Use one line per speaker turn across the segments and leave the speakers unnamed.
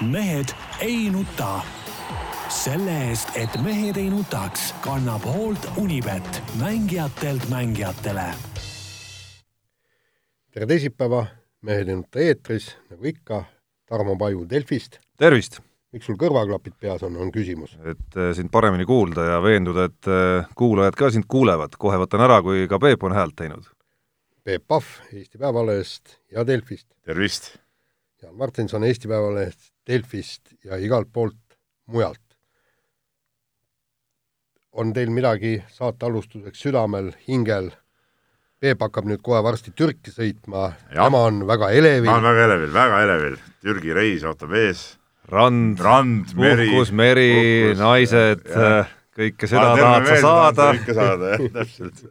mehed ei nuta. selle eest, et mehed ei nutaks, kannab hoolt Unibet, mängijatelt mängijatele.
tere teisipäeva, Mehed ei nuta eetris, nagu ikka, Tarmo Paju Delfist.
tervist!
miks sul kõrvaklapid peas on, on küsimus?
et äh, sind paremini kuulda ja veenduda, et äh, kuulajad ka sind kuulevad. kohe võtan ära, kui ka Peep on häält teinud.
Peep Pahv Eesti Päevalehest ja Delfist.
tervist!
Jaan Martinson Eesti Päevalehest, Delfist ja igalt poolt mujalt. on teil midagi saate alustuseks südamel, hingel? Peep hakkab nüüd kohe varsti Türki sõitma, tema on väga elevil.
ma olen väga elevil, väga elevil. Türgi reis ootab ees.
rand,
rand, meri.
puhkus, meri, naised, kõike seda tahad sa saada.
kõike saada, jah, täpselt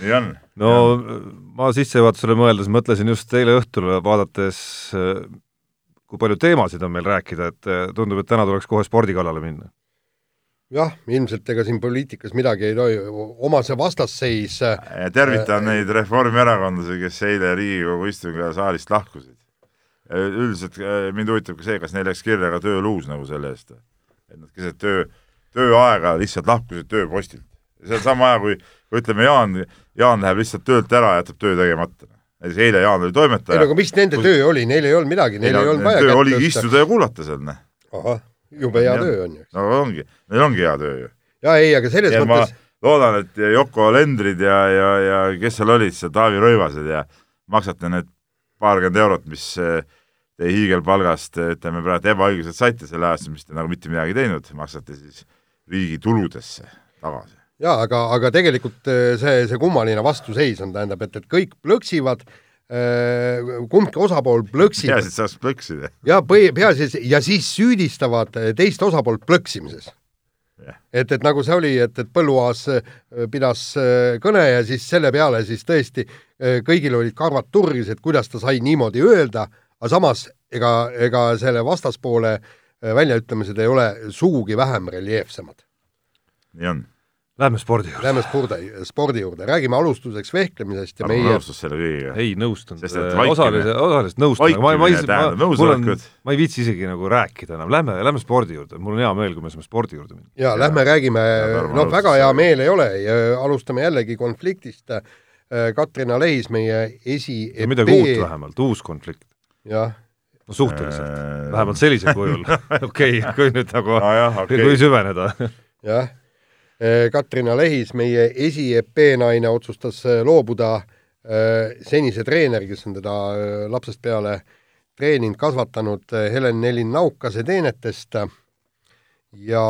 nii on.
no ja. ma sissejuhatusele mõeldes mõtlesin just eile õhtul, vaadates kui palju teemasid on meil rääkida, et tundub, et täna tuleks kohe spordi kallale minna
jah, ilmselt ega siin poliitikas midagi ei tohi, oma see vastasseis
tervitan äh, neid reformierakondlasi, kes eile Riigikogu istungi saalist lahkusid. üldiselt mind huvitab ka see, kas neil läks kirja ka tööluus nagu selle eest. et nad keset töö, tööaega lihtsalt lahkusid tööpostilt. see on sama aja, kui, kui ütleme, Jaan, Jaan läheb lihtsalt töölt ära ja jätab töö tegemata. Näiteks eile Jaan oli toimetaja.
ei no aga mis nende kus... töö oli, neil ei olnud midagi, neil ei, ei olnud vaja
töö oligi istuda ja kuulata seal, noh.
ahah jube hea töö on ju.
no ongi, neil ongi hea töö ju.
ja ei, aga selles ja mõttes
loodan, et Yoko Alendrid ja, ja, ja kes seal olid, seal Taavi Rõivased ja maksate need paarkümmend eurot, mis eh, teie hiigelpalgast, ütleme praegu ebaõiglaselt saite selle ajast, mis te nagu mitte midagi teinud, maksate siis riigi tuludesse tagasi.
Jaa, aga, aga tegelikult eh, see, see kummaline vastuseis on, tähendab, et, et kõik plõksivad Äh, kumbki osapool plõksib.
peaasi, et saaks plõksida.
ja põhi, peaasi, ja siis süüdistavad teist osapoolt plõksimises yeah.. et, et nagu see oli, et, et Põlluaas äh, pidas äh, kõne ja siis selle peale siis tõesti kõigil olid karvad turris, et kuidas ta sai niimoodi öelda, aga samas ega, ega selle vastaspoole väljaütlemised ei ole sugugi vähem reljeefsemad.
nii on
Lähme spordi juurde.
Lähme spordi, spordi juurde, räägime alustuseks vehklemisest ja
meie alustus selle kõigega.
ei nõustunud, osalise, osaliselt nõustun, aga ma, ma ei, ma, mul on, ma ei viitsi isegi nagu rääkida enam, lähme, lähme spordi juurde, mul on hea meel, kui me saame spordi juurde minna.
jaa, lähme räägime, noh, väga hea meel ei ole ja alustame jällegi konfliktist, Katrina Lehis, meie esi
no, midagi uut vähemalt, uus konflikt.
jah.
No suhteliselt. Äh..., vähemalt sellisel kujul. Okei kui nüüd nagu ah,, okay. kui süveneda.
Jah. Äh, Katrina Lehis, meie esi-EP naine, otsustas äh, loobuda äh, senise treeneri, kes on teda lapsest peale treeninud, kasvatanud, Helen Nelin Naukase teenetest. Ja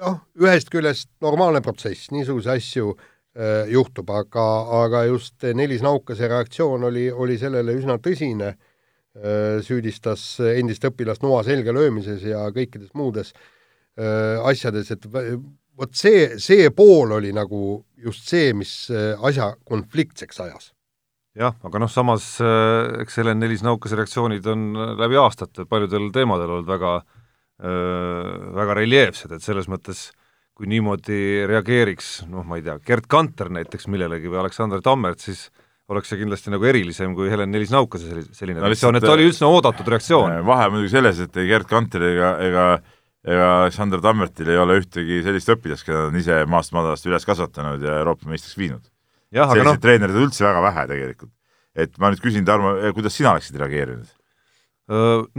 noh, ühest küljest normaalne protsess, niisuguseid asju äh, juhtub, aga, aga just Nelis Naukase reaktsioon oli, oli sellele üsna tõsine. Äh,, süüdistas endist õpilast noa selga löömises ja kõikides muudes. äh, Äh, asjades, et vot see, see pool oli nagu just see, mis äh, asja konfliktseks ajas.
jah, aga noh, samas äh, eks Helen Nelis-Naukase reaktsioonid on läbi aastate paljudel teemadel olnud väga väga reljeefsed, et selles mõttes kui niimoodi reageeriks, noh, ma ei tea, Gerd Kanter näiteks millelegi või Aleksander Tammert, siis oleks see kindlasti nagu erilisem kui Helen Nelis-Naukase selline no, reaktsioon, et ta oli üsna oodatud reaktsioon.
vahe muidugi selles, et ei Gerd Kanter ega, ega ega Aleksander Tammertil ei ole ühtegi sellist õpilast, keda on ise maast madalast üles kasvatanud ja Euroopa meistriks viinud. selliseid no... treenereid on üldse väga vähe tegelikult. et ma nüüd küsin, Tarmo, eh, kuidas sina oleksid reageerinud?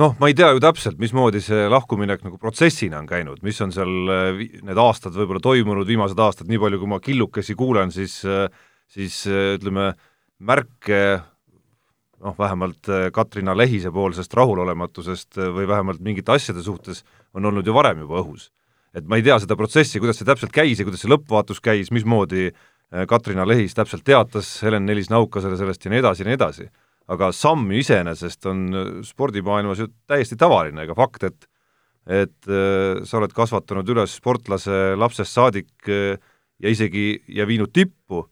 Noh, ma ei tea ju täpselt, mismoodi see lahkuminek nagu protsessina on käinud, mis on seal eh, need aastad võib-olla toimunud, viimased aastad, nii palju, kui ma killukesi kuulen, siis eh, siis ütleme, märke noh, vähemalt Katrina Lehise poolsest rahulolematusest või vähemalt mingite asjade suhtes on olnud ju varem juba õhus. et ma ei tea seda protsessi, kuidas see täpselt käis ja kuidas see lõppvaatus käis, mismoodi äh, Katrina Lehis täpselt teatas Helen Nelis-Naukasele sellest ja nii edasi ja nii edasi. aga samm iseenesest on äh, spordimaailmas ju täiesti tavaline, ega fakt, et et äh, sa oled kasvatanud üles sportlase lapsest saadik äh, ja isegi, ja viinud tippu,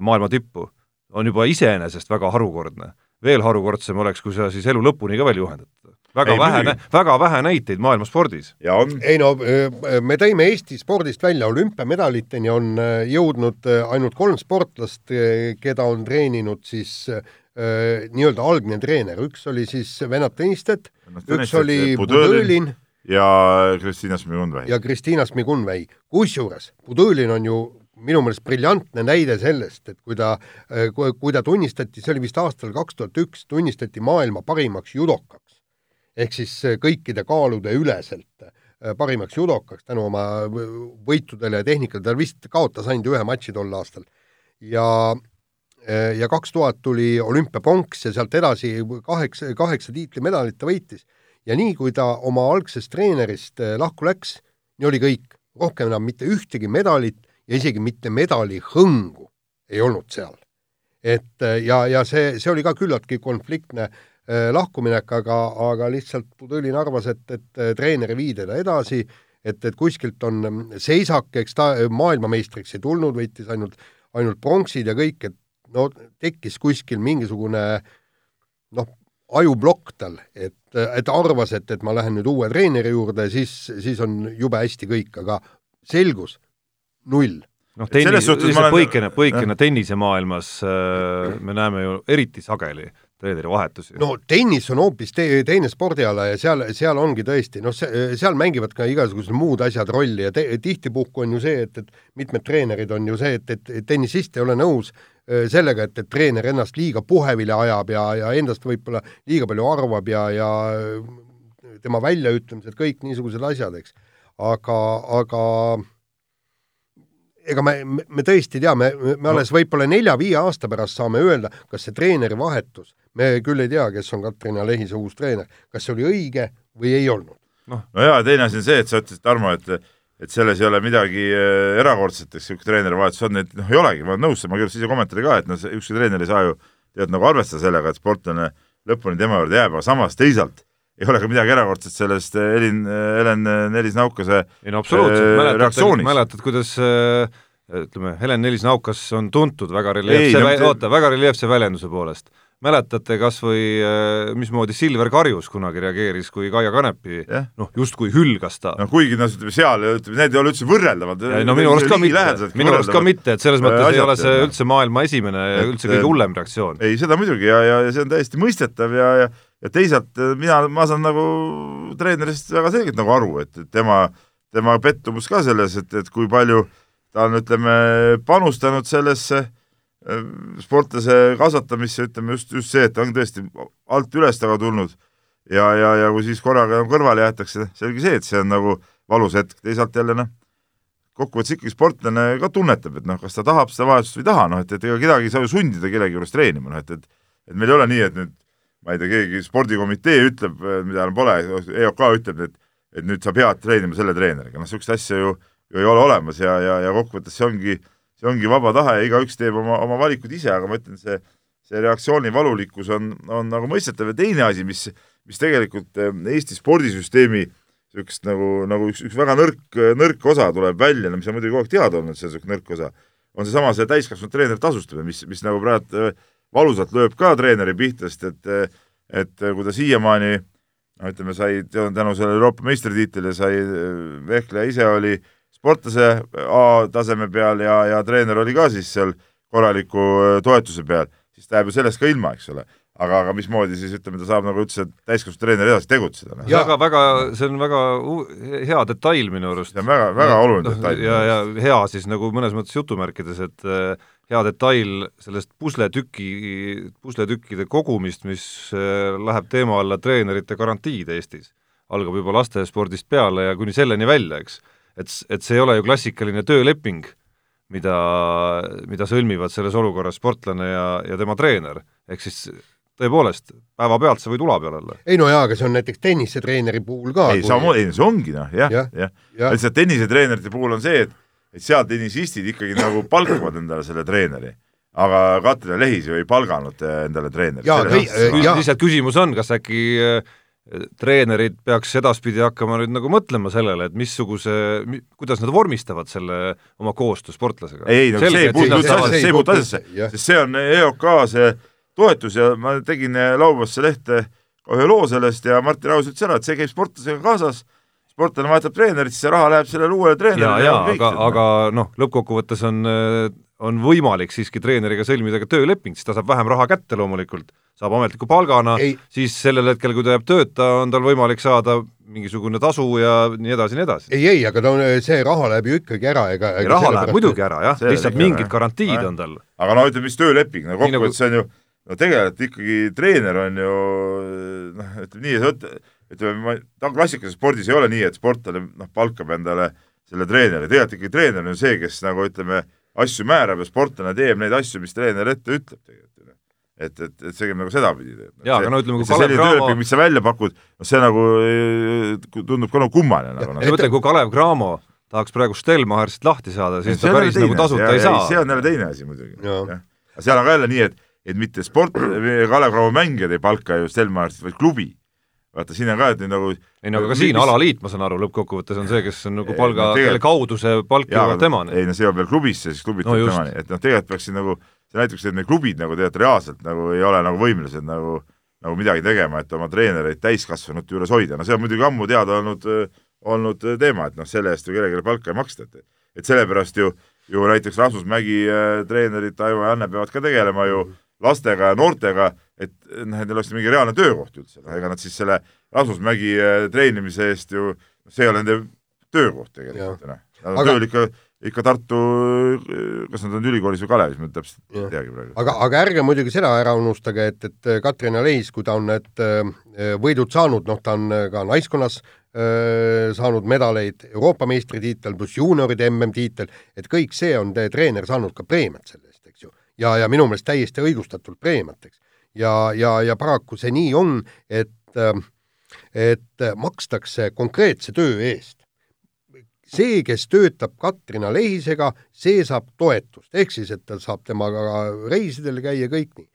maailma tippu, on juba iseenesest väga harukordne. Veel harukordsem oleks, kui sa siis elu lõpuni ka veel juhendad väga ei, vähe, väga vähe näiteid maailma spordis.
ei no me tõime Eesti spordist välja, olümpiamedaliteni on jõudnud ainult kolm sportlast, keda on treeninud siis nii-öelda algne treener, üks oli siis Venat Tõnistet, üks oli
Budõlin. Ja Kristina Smigunvei.
ja Kristiina Smigunvei. kusjuures Budõlin on ju minu meelest briljantne näide sellest, et kui ta, kui ta tunnistati, see oli vist aastal kaks tuhat üks, tunnistati maailma parimaks judokaks. ehk siis kõikide kaalude üleselt äh, parimaks judokaks tänu oma võitudele ja tehnikale, ta vist kaotas ainult ühe matši tol aastal. ja ja kaks tuhat tuli olümpiapronks ja sealt edasi kaheksa, kaheksa tiitlimedalit ta võitis. ja nii, kui ta oma algsest treenerist äh, lahku läks, nii oli kõik, rohkem enam mitte ühtegi medalit ja isegi mitte medalihõngu ei olnud seal. et ja, ja see, see oli ka küllaltki konfliktne äh, lahkuminek, aga, aga lihtsalt Budõlin arvas, et, et treener ei vii teda edasi, et, et kuskilt on seisak, eks ta maailmameistriks ei tulnud, võitis ainult, ainult pronksid ja kõik, et no tekkis kuskil mingisugune noh, ajuplokk tal, et, et arvas, et, et ma lähen nüüd uue treeneri juurde, siis, siis on jube hästi kõik, aga selgus null
noh, tennis,
olen-
põikene, põikene tennisemaailmas äh, me näeme ju eriti sageli treenerivahetusi.
no tennis on hoopis te teine spordiala ja seal, seal ongi tõesti, noh, seal mängivad ka igasugused muud asjad rolli ja tihtipuhku on ju see, et, et mitmed treenerid on ju see, et, et tennisist ei ole nõus öö, sellega, et, et treener ennast liiga puhevile ajab ja, ja endast võib-olla liiga palju arvab ja, ja öö, tema väljaütlemised, kõik niisugused asjad, eks. aga, aga ega me, me, me tõesti teame, me alles võib-olla nelja-viie aasta pärast saame öelda, kas see treeneri vahetus, me küll ei tea, kes on Katrina Lehise uus treener, kas see oli õige või ei olnud.
no jaa, teine asi on see, et sa ütlesid, Tarmo, et et selles ei ole midagi äh, erakordset, eks niisugune treenerivahetus on, et noh, ei olegi, ma olen nõus, ma kirjutasin ise kommentaari ka, et noh, ükski treener ei saa ju tead nagu arvestada sellega, et sportlane lõpuni tema juurde jääb, aga samas teisalt ei ole ka midagi erakordset sellest äh, Elin, Helen Nelis-Naukase
ei no absoluutselt
äh,,
mäletad, mäletad, kuidas äh, ütleme, Helen Nelis-Naukas on tuntud väga reljeefse
no
no,, oota, väga reljeefse väljenduse poolest. mäletate kas või äh, mismoodi Silver Karjus kunagi reageeris, kui Kaia Kanepi
Jah.
noh, justkui hülgas ta
noh, kuigi noh, ütleme seal, ütleme need ei ole üldse võrreldavad.
No minu arust ka mitte, minu arust ka mitte, et selles mõttes ei ole see üldse maailma esimene ja üldse kõige hullem reaktsioon.
ei, seda muidugi ja, ja, ja see on täiesti mõistetav ja, ja ja teisalt eh, mina, ma saan nagu treenerist väga selgelt nagu aru, et et tema, tema pettumus ka selles, et, et kui palju ta on, ütleme, panustanud sellesse eh, sportlase kasvatamisse, ütleme just, just see, et ta on tõesti alt üles taga tulnud. Ja, ja, ja kui siis korraga kõrvale jäetakse, selge see, et see on nagu valus hetk, teisalt jälle noh, kokkuvõttes ikkagi sportlane ka tunnetab, et noh, kas ta tahab seda vahetust või ei taha, noh et, et ega kedagi ei saa ju sundida kellegi juures treenima, noh et, et et meil ei ole nii, et nüüd ma ei tea, keegi spordikomitee ütleb, mida enam pole, EOK ütleb, et et nüüd sa pead treenima selle treeneriga, noh niisugust asja ju, ju ei ole olemas ja, ja, ja kokkuvõttes see ongi, see ongi vaba tahe ja igaüks teeb oma, oma valikud ise, aga ma ütlen, see see reaktsiooni valulikkus on, on nagu mõistetav. Ja teine asi, mis, mis tegelikult eh, Eesti spordisüsteemi niisugust nagu, nagu üks, üks väga nõrk, nõrk osa tuleb välja, no mis on muidugi kogu aeg teada olnud, see niisugune nõrk osa, on seesama see täiskasvanud treeneri tasustamine, mis, mis nagu praegu äh, valusalt lööb ka treeneri pihta, sest et et kui ta siiamaani no ütleme, sai tänu sellele Euroopa meistritiitlile sai Vehkleja ise oli sportlase A-taseme peal ja, ja treener oli ka siis seal korraliku toetuse peal, siis ta jääb ju sellest ka ilma, eks ole aga, aga mismoodi siis ütleme, ta saab nagu üldse täiskasvanud treener edasi tegutseda noh.
Ja-
väga, väga, see on väga hea detail minu arust.
see on väga, väga oluline
noh,
detail.
ja, ja hea siis nagu mõnes mõttes jutumärkides, et äh, hea detail sellest pusletüki, pusletükkide kogumist, mis äh, läheb teema alla treenerite garantiid Eestis. algab juba lastespordist peale ja kuni selleni välja, eks. et, et see ei ole ju klassikaline tööleping, mida, mida sõlmivad selles olukorras sportlane ja, ja tema treener, ehk siis tõepoolest, päevapealt see võib ula peal olla.
ei no jaa, aga see on näiteks tennisetreeneri puhul ka.
ei, samamoodi, ei see ongi noh, jah,
Jah,
jah.
jah.
lihtsalt tennisetreenerite puhul on see, et et seal tennisistid ikkagi nagu palkavad endale selle treeneri. aga Katrin Lehis ju ei palganud eh, endale treeneri.
Jaa, kõik- äh,
lihtsalt küsimus on, kas äkki äh, treenerid peaks edaspidi hakkama nüüd nagu mõtlema sellele, et missuguse, kuidas nad vormistavad selle oma koostöö sportlasega.
ei, no see ei puutu üldse asjasse,
see ei
puutu asjasse sest see on EOK see toetus ja ma tegin laupäevasse lehte ühe loo sellest ja Martin Raus ütles ära, et see käib sportlasega kaasas, sportlane vahetab treenerit, siis see raha läheb sellele uuele treenerile
ja aga, aga noh, lõppkokkuvõttes on äh, on võimalik siiski treeneriga sõlmida ka tööleping, siis ta saab vähem raha kätte loomulikult, saab ametliku palgana, siis sellel hetkel, kui ta jääb tööta, on tal võimalik saada mingisugune tasu ja nii edasi, nii edasi.
ei, ei, aga ta on, see raha läheb ju ikkagi ära, ega,
ega raha läheb muidugi ära jah, lihtsalt mingid garantiid on tal.
aga no ütleme, mis tööleping, no kokkuvõttes nagu... on ju, no tegelikult ikkagi treener on ju noh, ütleme nii, ütleme, ma, klassikalises spordis ei ole nii, et sportlane noh, palkab endale selle treeneri, tegelikult ikkagi treener on see, kes nagu ütleme, asju määrab ja sportlane teeb neid asju, mis treener ette ütleb tegelikult et, et, et see käib nagu sedapidi.
jaa, aga no ütleme, kui Kalev
Cramo mis sa välja pakud, noh see nagu tundub ka nagu kummaline nagu.
ma mõtlen, kui Kalev Cramo tahaks praegu Stelmacherist lahti saada, siis ta päris nagu tasuta ei saa.
see on jälle teine asi muidugi. aga seal on ka jälle nii, et, et mitte sport, Kalev Cramo mängijad ei palka ju Stelmacherist, vaid klubi vaata, siin on ka, et nagu
ei no aga ka siin mis... alaliit, ma saan aru, lõppkokkuvõttes on see, kes on nagu palga, kelle kaudu see palk jõuab temani.
ei no see jõuab veel klubisse, siis klubid no, temani, et noh, tegelikult peaks siin nagu see näiteks, et need klubid nagu tegelikult reaalselt nagu ei ole nagu võimelised nagu, nagu midagi tegema, et oma treenereid täiskasvanute juures hoida, no see on muidugi ammu teada olnud, olnud teema, et noh, selle eest ju kellelegi palka ei maksta, et et sellepärast ju, ju näiteks Rasmus Mägi äh, treenerid Aivo ja Anne peavad ka tegelema ju lastega ja noortega, et noh, et neil oleks mingi reaalne töökoht üldse, noh ega nad siis selle Rasmus Mägi äh, treenimise eest ju, see ei ole nende töökoht tegelikult, noh. Nad on aga... tööl ikka ikka Tartu, kas nad on ülikoolis või Kalevis, ma täpselt ei teagi praegu.
aga, aga ärge muidugi seda ära unustage, et, et Katrin Aleis, kui ta on need äh, võidud saanud, noh, ta on äh, ka naiskonnas äh, saanud medaleid, Euroopa meistritiitel pluss juunioride MM-tiitel, et kõik see on treener saanud ka preemiat selle eest, eks ju. ja, ja minu meelest täiesti õigustatult preemiat, eks. Ja, ja, ja paraku see nii on, et, et makstakse konkreetse töö eest. See, kes töötab Katrina Lehisega, see saab toetust, ehk siis, et ta saab temaga reisidel käia, kõik nii.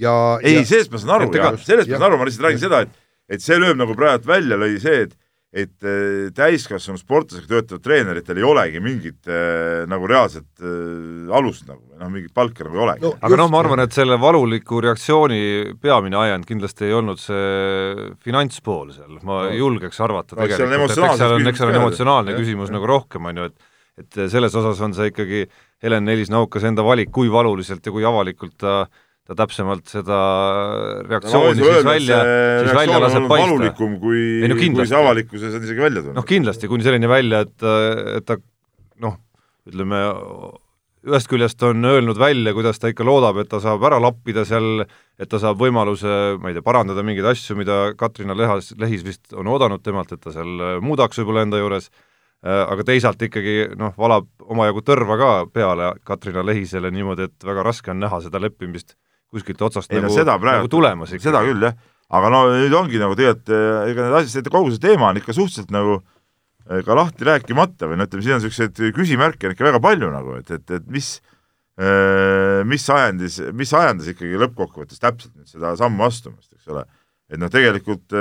ja ei, sellest ma saan aru, sellest ma saan aru, ma lihtsalt räägin seda, et et see lööb nagu praegu välja, lõi see, et et äh, täiskasvanud sportlasega töötavad treeneritel ei olegi mingit äh, nagu reaalset äh, alust nagu, noh mingit palka nagu ei olegi no,.
aga noh, ma arvan, et selle valuliku reaktsiooni peamine ajend kindlasti ei olnud see finantspool seal, ma no. julgeks arvata no, tegelikult, et eks seal on, eks seal on emotsionaalne küsimus jah. nagu rohkem, on ju, et et selles osas on see ikkagi Helen Nelis-Naukas enda valik, kui valuliselt ja kui avalikult ta äh, ta täpsemalt seda reaktsiooni no, siis välja, siis välja laseb paista.
valulikum kui, no, kui see avalikkuses on isegi välja tulnud.
noh, kindlasti, kuni selleni välja, et, et ta noh, ütleme, ühest küljest on öelnud välja, kuidas ta ikka loodab, et ta saab ära lappida seal, et ta saab võimaluse, ma ei tea, parandada mingeid asju, mida Katrina Lehas, Lehis vist on oodanud temalt, et ta seal muudaks võib-olla enda juures, aga teisalt ikkagi noh, valab omajagu tõrva ka peale Katrina Lehisele niimoodi, et väga raske on näha seda leppimist kuskilt otsast ei, nagu, seda praegu, nagu tulemas
ikka. seda küll, jah. aga no nüüd ongi nagu tegelikult, eh, ega need asjad, kogu see teema on ikka suhteliselt nagu eh, ka lahti rääkimata või no ütleme, siin on niisuguseid küsimärke on ikka väga palju nagu, et, et, et mis eh, mis ajendis, mis ajendas ikkagi lõppkokkuvõttes täpselt nüüd seda sammu astumast, eks ole. et noh, tegelikult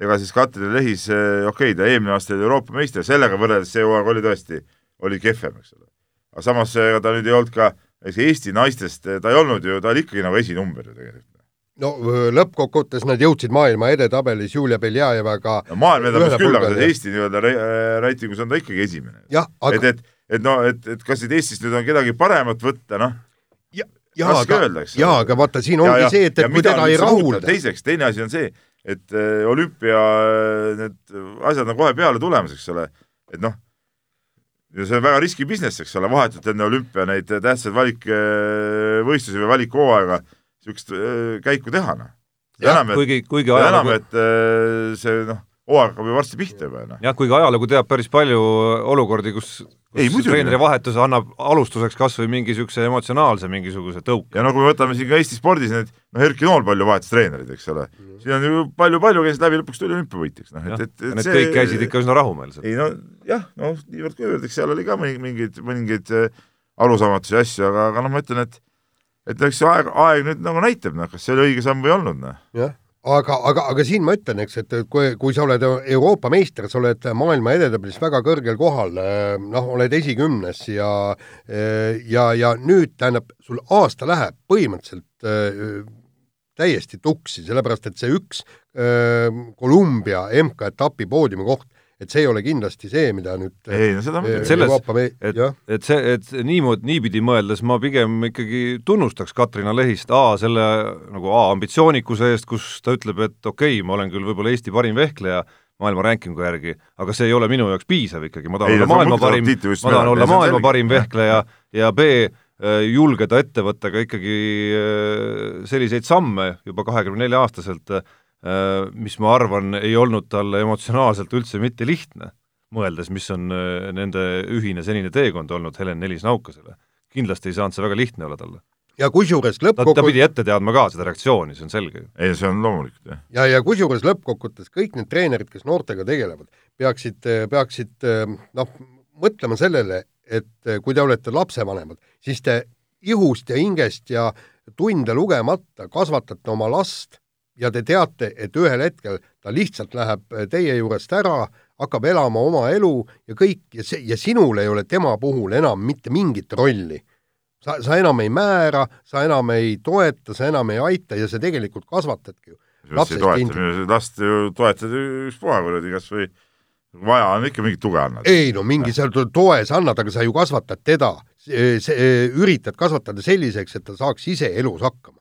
ega siis Katrin Lehis, okei okay,, ta eelmine aasta oli Euroopa meister, sellega võrreldes see hooaeg oli tõesti, oli kehvem, eks ole. aga samas ega ta nüüd ei olnud ka eks Eesti naistest ta ei olnud ju, ta oli ikkagi nagu esinumber ju tegelikult
no lõppkokkuvõttes nad jõudsid maailma edetabelis Julia Beljajevaga
no, maailma edetabes küll, aga Eesti nii-öelda reitingus on ta ikkagi esimene.
Aga...
et, et, et no, et, et kas siit Eestist nüüd on kedagi paremat võtta, noh,
raske öelda, eks. jaa, aga vaata, siin ongi ja, see, et, et kui teda ei rahulda.
teiseks, teine asi on see, et äh, olümpia need asjad on kohe peale tulemas, eks ole, et noh ja see on väga riski business, eks ole, vahetult enne olümpia neid tähtsaid valikvõistlusi või valikhooaega niisugust äh, käiku teha, noh.
enam, et,
enam, et äh, see noh, hooaeg hakkab ju varsti pihta juba, noh.
jah, kuigi ajalugu teab päris palju olukordi, kus kus treeneri vahetus annab alustuseks kas või mingi niisuguse emotsionaalse mingisuguse tõuke.
ja no kui me võtame siin ka Eesti spordis need, noh Erki Nool palju vahetas treenereid, eks ole siin on ju palju-palju käisid läbi, lõpuks tuli olümpiavõitjaks, noh
et, et, et need see... kõik käisid ikka üsna rahumeelselt.
ei no jah, noh niivõrd-kuivõrd, eks seal oli ka mingeid, mõningaid äh, arusaamatusi asju, aga, aga noh, ma ütlen, et et eks see aeg, aeg nüüd nagu näitab, noh, kas see oli õige samm või ei olnud, noh.
jah aga, aga, aga siin ma ütlen, eks, et kui, kui sa oled Euroopa meister, sa oled maailma edetabelis väga kõrgel kohal, noh, oled esikümnes ja ja, ja nüüd tähendab, sul aasta läheb põhimõtteliselt äh, täiesti tuksi, sellepärast et see üks Kolumbia MK-etapi poodiumi koht, et see ei ole kindlasti see, mida nüüd
ei no seda muidugi.
selles,
et,
et see, et niimoodi, niipidi mõeldes ma pigem ikkagi tunnustaks Katrina Lehist A selle nagu A ambitsioonikuse eest, kus ta ütleb, et okei okay,, ma olen küll võib-olla Eesti parim vehkleja maailma rankingu järgi, aga see ei ole minu jaoks piisav ikkagi, ma tahan ei, olla maailma parim, ma tahan olla maailma parim vehkleja ja B, äh, julgeda ette võtta ka ikkagi äh, selliseid samme juba kahekümne nelja aastaselt, mis ma arvan, ei olnud talle emotsionaalselt üldse mitte lihtne, mõeldes, mis on äh, nende ühine senine teekond olnud Helen Nelis-Naukasele. kindlasti ei saanud see väga lihtne olla talle.
ja kusjuures lõppkokkuvõttes
ta, ta pidi ette teadma ka seda reaktsiooni, see on selge.
ei, see on loomulikult, jah.
ja, ja kusjuures lõppkokkuvõttes kõik need treenerid, kes noortega tegelevad, peaksid, peaksid noh, mõtlema sellele, et kui te olete lapsevanemad, siis te ihust ja hingest ja tunde lugemata kasvatate oma last ja te teate, et ühel hetkel ta lihtsalt läheb äh, teie juurest ära, hakkab elama oma elu ja kõik ja see, ja sinul ei ole tema puhul enam mitte mingit rolli. sa, sa enam ei määra, sa enam ei toeta, sa enam ei aita ja sa tegelikult kasvatadki ju.
last ju toetad ükspuha kuradi kas või vaja on ikka mingit tuge annad.
ei no mingi seal toe sa annad, aga sa ju kasvatad teda, üritad kasvatada selliseks, et ta saaks ise elus hakkama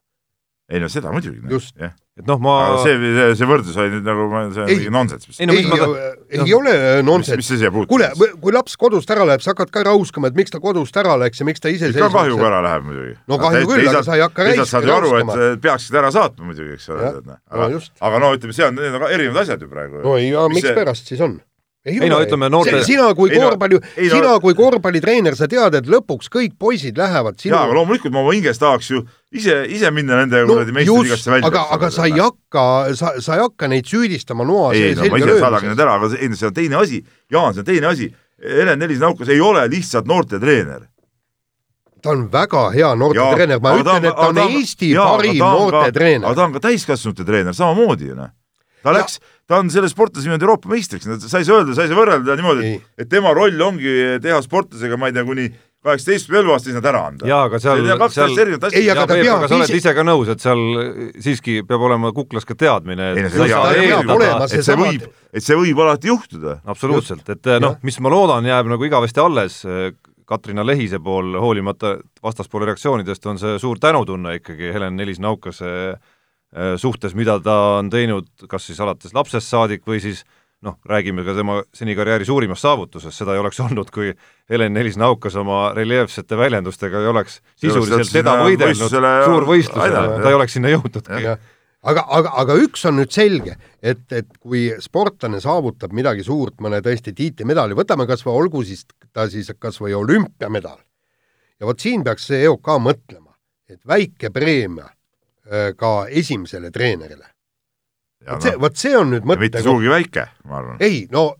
ei no seda muidugi.
jah.
et noh, ma
aga see, see, see võrdlus oli nüüd nagu, see on mingi nonsenss.
ei, no, ei, ma... ei, ei ole nonsenss.
mis see siia puutub?
kuule, kui laps kodust ära läheb, sa hakkad ka räuskama, et miks ta kodust ära läks ja miks ta ise
ka kahjuga ära läheb muidugi.
no kahju küll, aga sa ei hakka
räuskama. saad ju aru, et peaksid ära saatma muidugi, eks ole. aga no, aga no ütleme, see on, need on erinevad asjad ju praegu.
no ei, aga mikspärast siis on?
ei, ei no ütleme noorte
sina kui korvpalli, sina kui korvpallitreener, sa tead, et lõpuks kõik poisid lähevad sinu
jaa, aga loomulikult ma oma hinges tahaks ju ise, ise minna nende kuradi no, meistriligasse välja.
aga, aga sa ei hakka, sa, sa ei hakka neid süüdistama noa
ei, no ma ise saadagi need ära, aga ei, see on teine asi, Jaan, see on teine asi. Helen Nelis-Naukas ei ole lihtsalt noortetreener
ta on väga hea noortetreener, ma ütlen, et ta on Eesti jaa, parim noortetreener.
aga ta on ka täiskasvanute treener samamoodi ju noh. ta läks, ta on selle sportlase niimoodi Euroopa meistriks, sa ei saa öelda, sa ei saa võrrelda niimoodi, et tema roll ongi teha sportlasega, ma ei tea, kuni kaheksateistkümne eluaastas nad ära anda.
jaa, aga seal, seal, ei, aga ta peab aga sa oled ise ka nõus, et seal siiski peab olema kuklas ka teadmine, et
ei, no, see, eeldada, et see võib, et see võib alati juhtuda.
absoluutselt, et noh, mis ma loodan, jääb nagu igavesti alles, Katrina Lehise pool, hoolimata vastaspoole reaktsioonidest, on see suur tänutunne ikkagi Helen Nelis-Naukase äh, suhtes, mida ta on teinud, kas siis alates lapsest saadik või siis äh, noh, räägime ka tema seni karjääri suurimast saavutusest, seda ei oleks olnud, kui Helen Nelis-Naukas oma reljeefsete väljendustega ei oleks sisuliselt teda võidelnud suurvõistlusele, ta ei oleks sinna jõudnudki.
aga, aga, aga üks on nüüd selge, et, et kui sportlane saavutab midagi suurt, mõne tõesti tiitlimedali, võtame kas või olgu siis ta siis kas või olümpiamedal, ja vot siin peaks see EOK mõtlema, et väike preemia äh, ka esimesele treenerile vot see, vot see on nüüd mõte.
mitte sugugi väike, ma arvan.
ei, no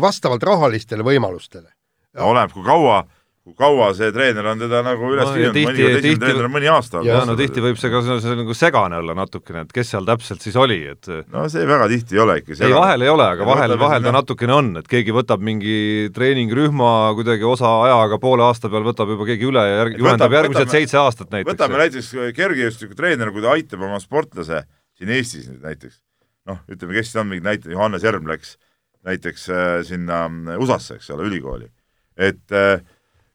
vastavalt rahalistele võimalustele.
oleneb, kui kaua kui kaua see treener on teda nagu üles no, viinud, mõnikord esimene treener on mõni aasta
jaa, no tihti võib see ka see, see nagu segane olla natukene, et kes seal täpselt siis oli, et
no see väga tihti ei ole ikka
ei, vahel ei ole, aga vahel, vahel ta natukene on, et keegi võtab mingi treeningrühma kuidagi osa ajaga poole aasta peal võtab juba keegi üle ja järg, juhendab järgmised seitse aastat näiteks.
võtame näiteks kergejõustiku treener, kui ta aitab oma sportlase siin Eestis nüüd näiteks, noh, ütleme, kes on mingid näited, Johannes Järm läks näiteks äh, sinna äh, USA-sse, eks ole, ülikooli. et äh,,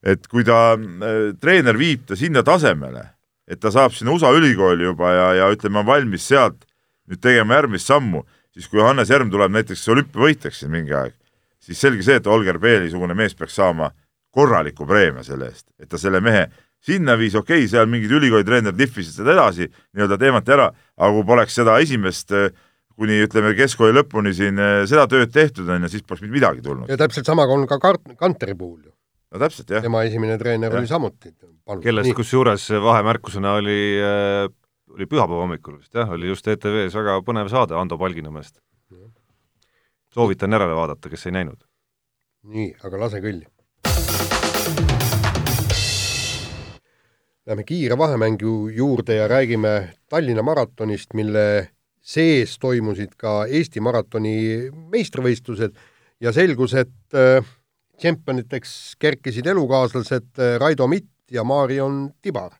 et kui ta äh,, treener viib ta sinna tasemele, et ta saab sinna USA ülikooli juba ja, ja ütleme, on valmis sealt nüüd tegema järgmist sammu, siis kui Johannes Järm tuleb näiteks olümpiavõitjaks siin mingi aeg, siis selge see, et Olger Peeli-sugune mees peaks saama korraliku preemia selle eest, et ta selle mehe sinna viis, okei okay,, seal mingid ülikooli treenerid lihvisid seda edasi, nii-öelda teemati ära, aga kui poleks seda esimest eh, kuni ütleme, keskkooli lõpuni siin eh, seda tööd tehtud, on ju, siis poleks mitte midagi tulnud.
ja täpselt sama on ka Kart-, Kanteri puhul ju.
no täpselt, jah.
tema esimene treener ja. oli samuti.
kellest kusjuures vahemärkusena oli äh, oli pühapäeva hommikul vist jah, oli just ETV-s väga põnev saade Ando Palginõmmest. soovitan järele vaadata, kes ei näinud.
nii, aga lase kõlli Läheme kiire vahemängu juurde ja räägime Tallinna maratonist, mille sees toimusid ka Eesti maratoni meistrivõistlused ja selgus, et äh, tšempioniteks kerkisid elukaaslased äh, Raido Mitt ja Marion Tibar.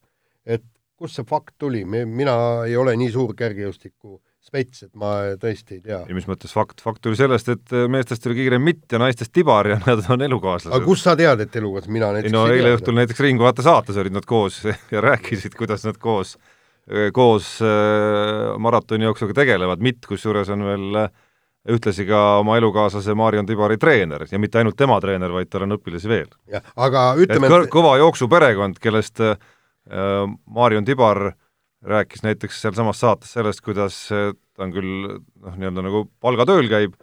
et kust see fakt tuli, mina ei ole nii suur kergejõustiku spets, et ma tõesti ei tea.
ja mis mõttes fakt, fakt tuli sellest, et meestest oli kiirem mitt ja naistest tibar ja nad on elukaaslased.
aga kust sa tead, et elukaaslased, mina näiteks
ei no eile õhtul näiteks Ringvaate saates olid nad koos ja rääkisid, kuidas nad koos, koos äh, maratonijooksuga tegelevad, mitt kusjuures on veel äh, ühtlasi ka oma elukaaslase Marion Tibari treener ja mitte ainult tema treener, vaid tal on õpilasi veel.
jah, aga ütleme
et kõva jooksuperekond, kellest äh, Marion Tibar äh, rääkis näiteks sealsamas saates sellest, kuidas ta on küll noh, nii-öelda nagu palgatööl käib,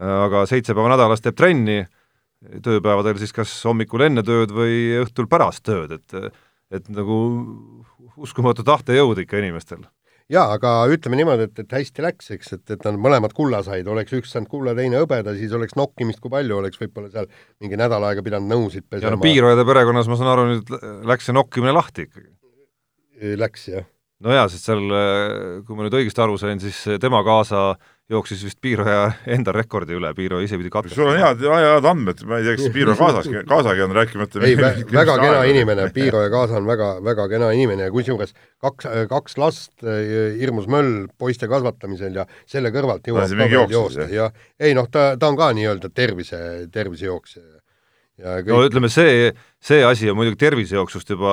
aga seitse päeva nädalas teeb trenni, tööpäevadel siis kas hommikul enne tööd või õhtul pärast tööd, et et nagu uskumatu tahtejõud ikka inimestel.
jaa, aga ütleme niimoodi, et, et hästi läks, eks, et, et nad mõlemad kulla said, oleks üks saanud kulla, teine hõbeda, siis oleks nokkimist kui palju, oleks võib-olla seal mingi nädal aega pidanud nõusid pesema.
ja no Piirojade perekonnas, ma saan aru, nüüd läks see nokkimine lahti ikkagi.
Läks, jah
no jaa, sest seal, kui ma nüüd õigesti aru sain, siis tema kaasa jooksis vist Piiroja enda rekordi üle, Piiro ise pidi katkestama.
sul on head, head andmed, ma ei tea, kas Piiro kaasas, kaasagi on rääkimata
ei, väga kena aega. inimene, Piiro ja kaasa on väga, väga kena inimene ja kusjuures kaks, kaks last, hirmus möll poiste kasvatamisel ja selle kõrvalt jõuab ka veel joosta ja ei noh, ta, ta on ka nii-öelda tervise, tervisejooksja
Kõik... no ütleme, see, see asi on muidugi tervisejooksust juba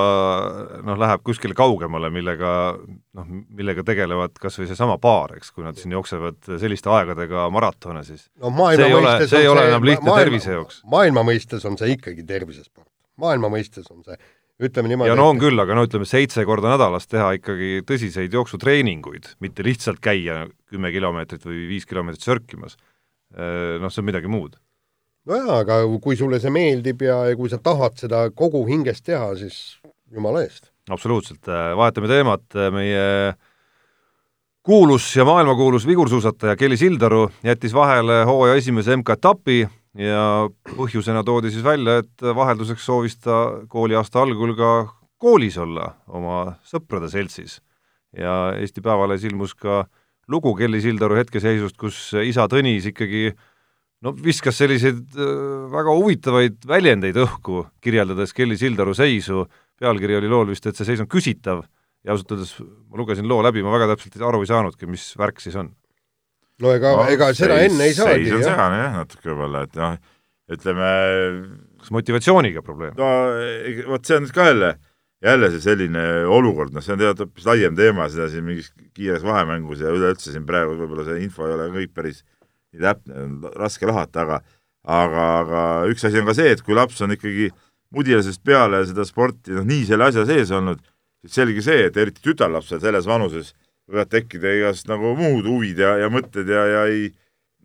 noh, läheb kuskile kaugemale, millega noh, millega tegelevad kas või seesama paar, eks, kui nad siin jooksevad selliste aegadega maratone, siis
no see
ei ole, see ei ole enam lihtne maailma, tervisejooks.
maailma mõistes on see ikkagi tervisesport. maailma mõistes on see ütleme niimoodi
ja no on et... küll, aga no ütleme, seitse korda nädalas teha ikkagi tõsiseid jooksutreeninguid, mitte lihtsalt käia kümme kilomeetrit või viis kilomeetrit sörkimas, noh, see on midagi muud
nojaa, aga kui sulle see meeldib ja, ja kui sa tahad seda kogu hingest teha, siis jumala eest.
absoluutselt, vahetame teemat, meie kuulus ja maailmakuulus vigursuusataja Kelly Sildaru jättis vahele hooaja esimese MK-etapi ja põhjusena toodi siis välja, et vahelduseks soovis ta kooliaasta algul ka koolis olla oma sõprade seltsis. ja Eesti Päevalehes ilmus ka lugu Kelly Sildaru hetkeseisust, kus isa Tõnis ikkagi äh, no viskas selliseid äh, väga huvitavaid väljendeid õhku, kirjeldades Kelly Sildaru seisu, pealkiri oli lool vist, et see seis on küsitav ja ausalt öeldes ma lugesin loo läbi, ma väga täpselt aru ei saanudki, mis värk siis on.
no ega no,, ega seda seis, enne ei saagi,
seis on segane jah, natuke võib-olla, et noh, ütleme
kas motivatsiooniga probleem?
no vot see on nüüd ka jälle, jälle see selline olukord, noh, see on tegelikult hoopis laiem teema, seda siin mingis kiires vahemängus ja üleüldse siin praegu võib-olla see info ei ole kõik päris nii täpne, raske lahata, aga aga, aga üks asi on ka see, et kui laps on ikkagi mudilasest peale seda sporti noh, nii selle asja sees olnud, siis selge see, et eriti tütarlapsel selles vanuses võivad tekkida igast nagu muud huvid ja, ja mõtted ja, ja ei,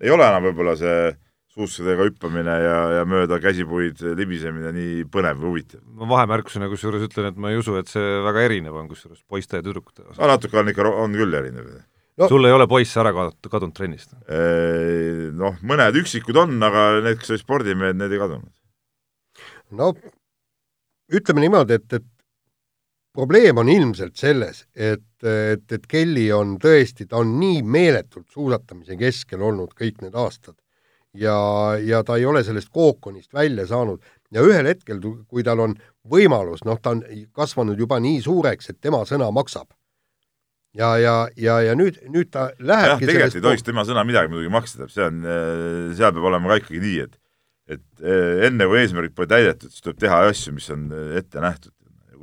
ei ole enam võib-olla see suussadega hüppamine ja, ja mööda käsipuid libisemine nii põnev või huvitav.
ma vahemärkusena kusjuures ütlen, et ma ei usu, et see väga erinev on kusjuures poiste ja tüdrukute osas.
no natuke on ikka, on küll erinev
no, sul ei ole poisse ära kadunud, kadunud trennist?
Noh, mõned üksikud on, aga need, kes olid spordimehed, need ei kadunud.
no ütleme niimoodi, et, et probleem on ilmselt selles, et, et, et Kelly on tõesti, ta on nii meeletult suusatamise keskel olnud kõik need aastad ja, ja ta ei ole sellest kookonist välja saanud ja ühel hetkel, kui tal on võimalus, noh, ta on kasvanud juba nii suureks, et tema sõna maksab ja, ja, ja, ja nüüd, nüüd ta lähebki
jah, tegelikult ei tohiks tema sõna midagi muidugi maksta, see on, äh, seal peab olema ka ikkagi nii, et et äh, enne, kui eesmärgid pole täidetud, siis tuleb teha asju, mis on äh, ette nähtud.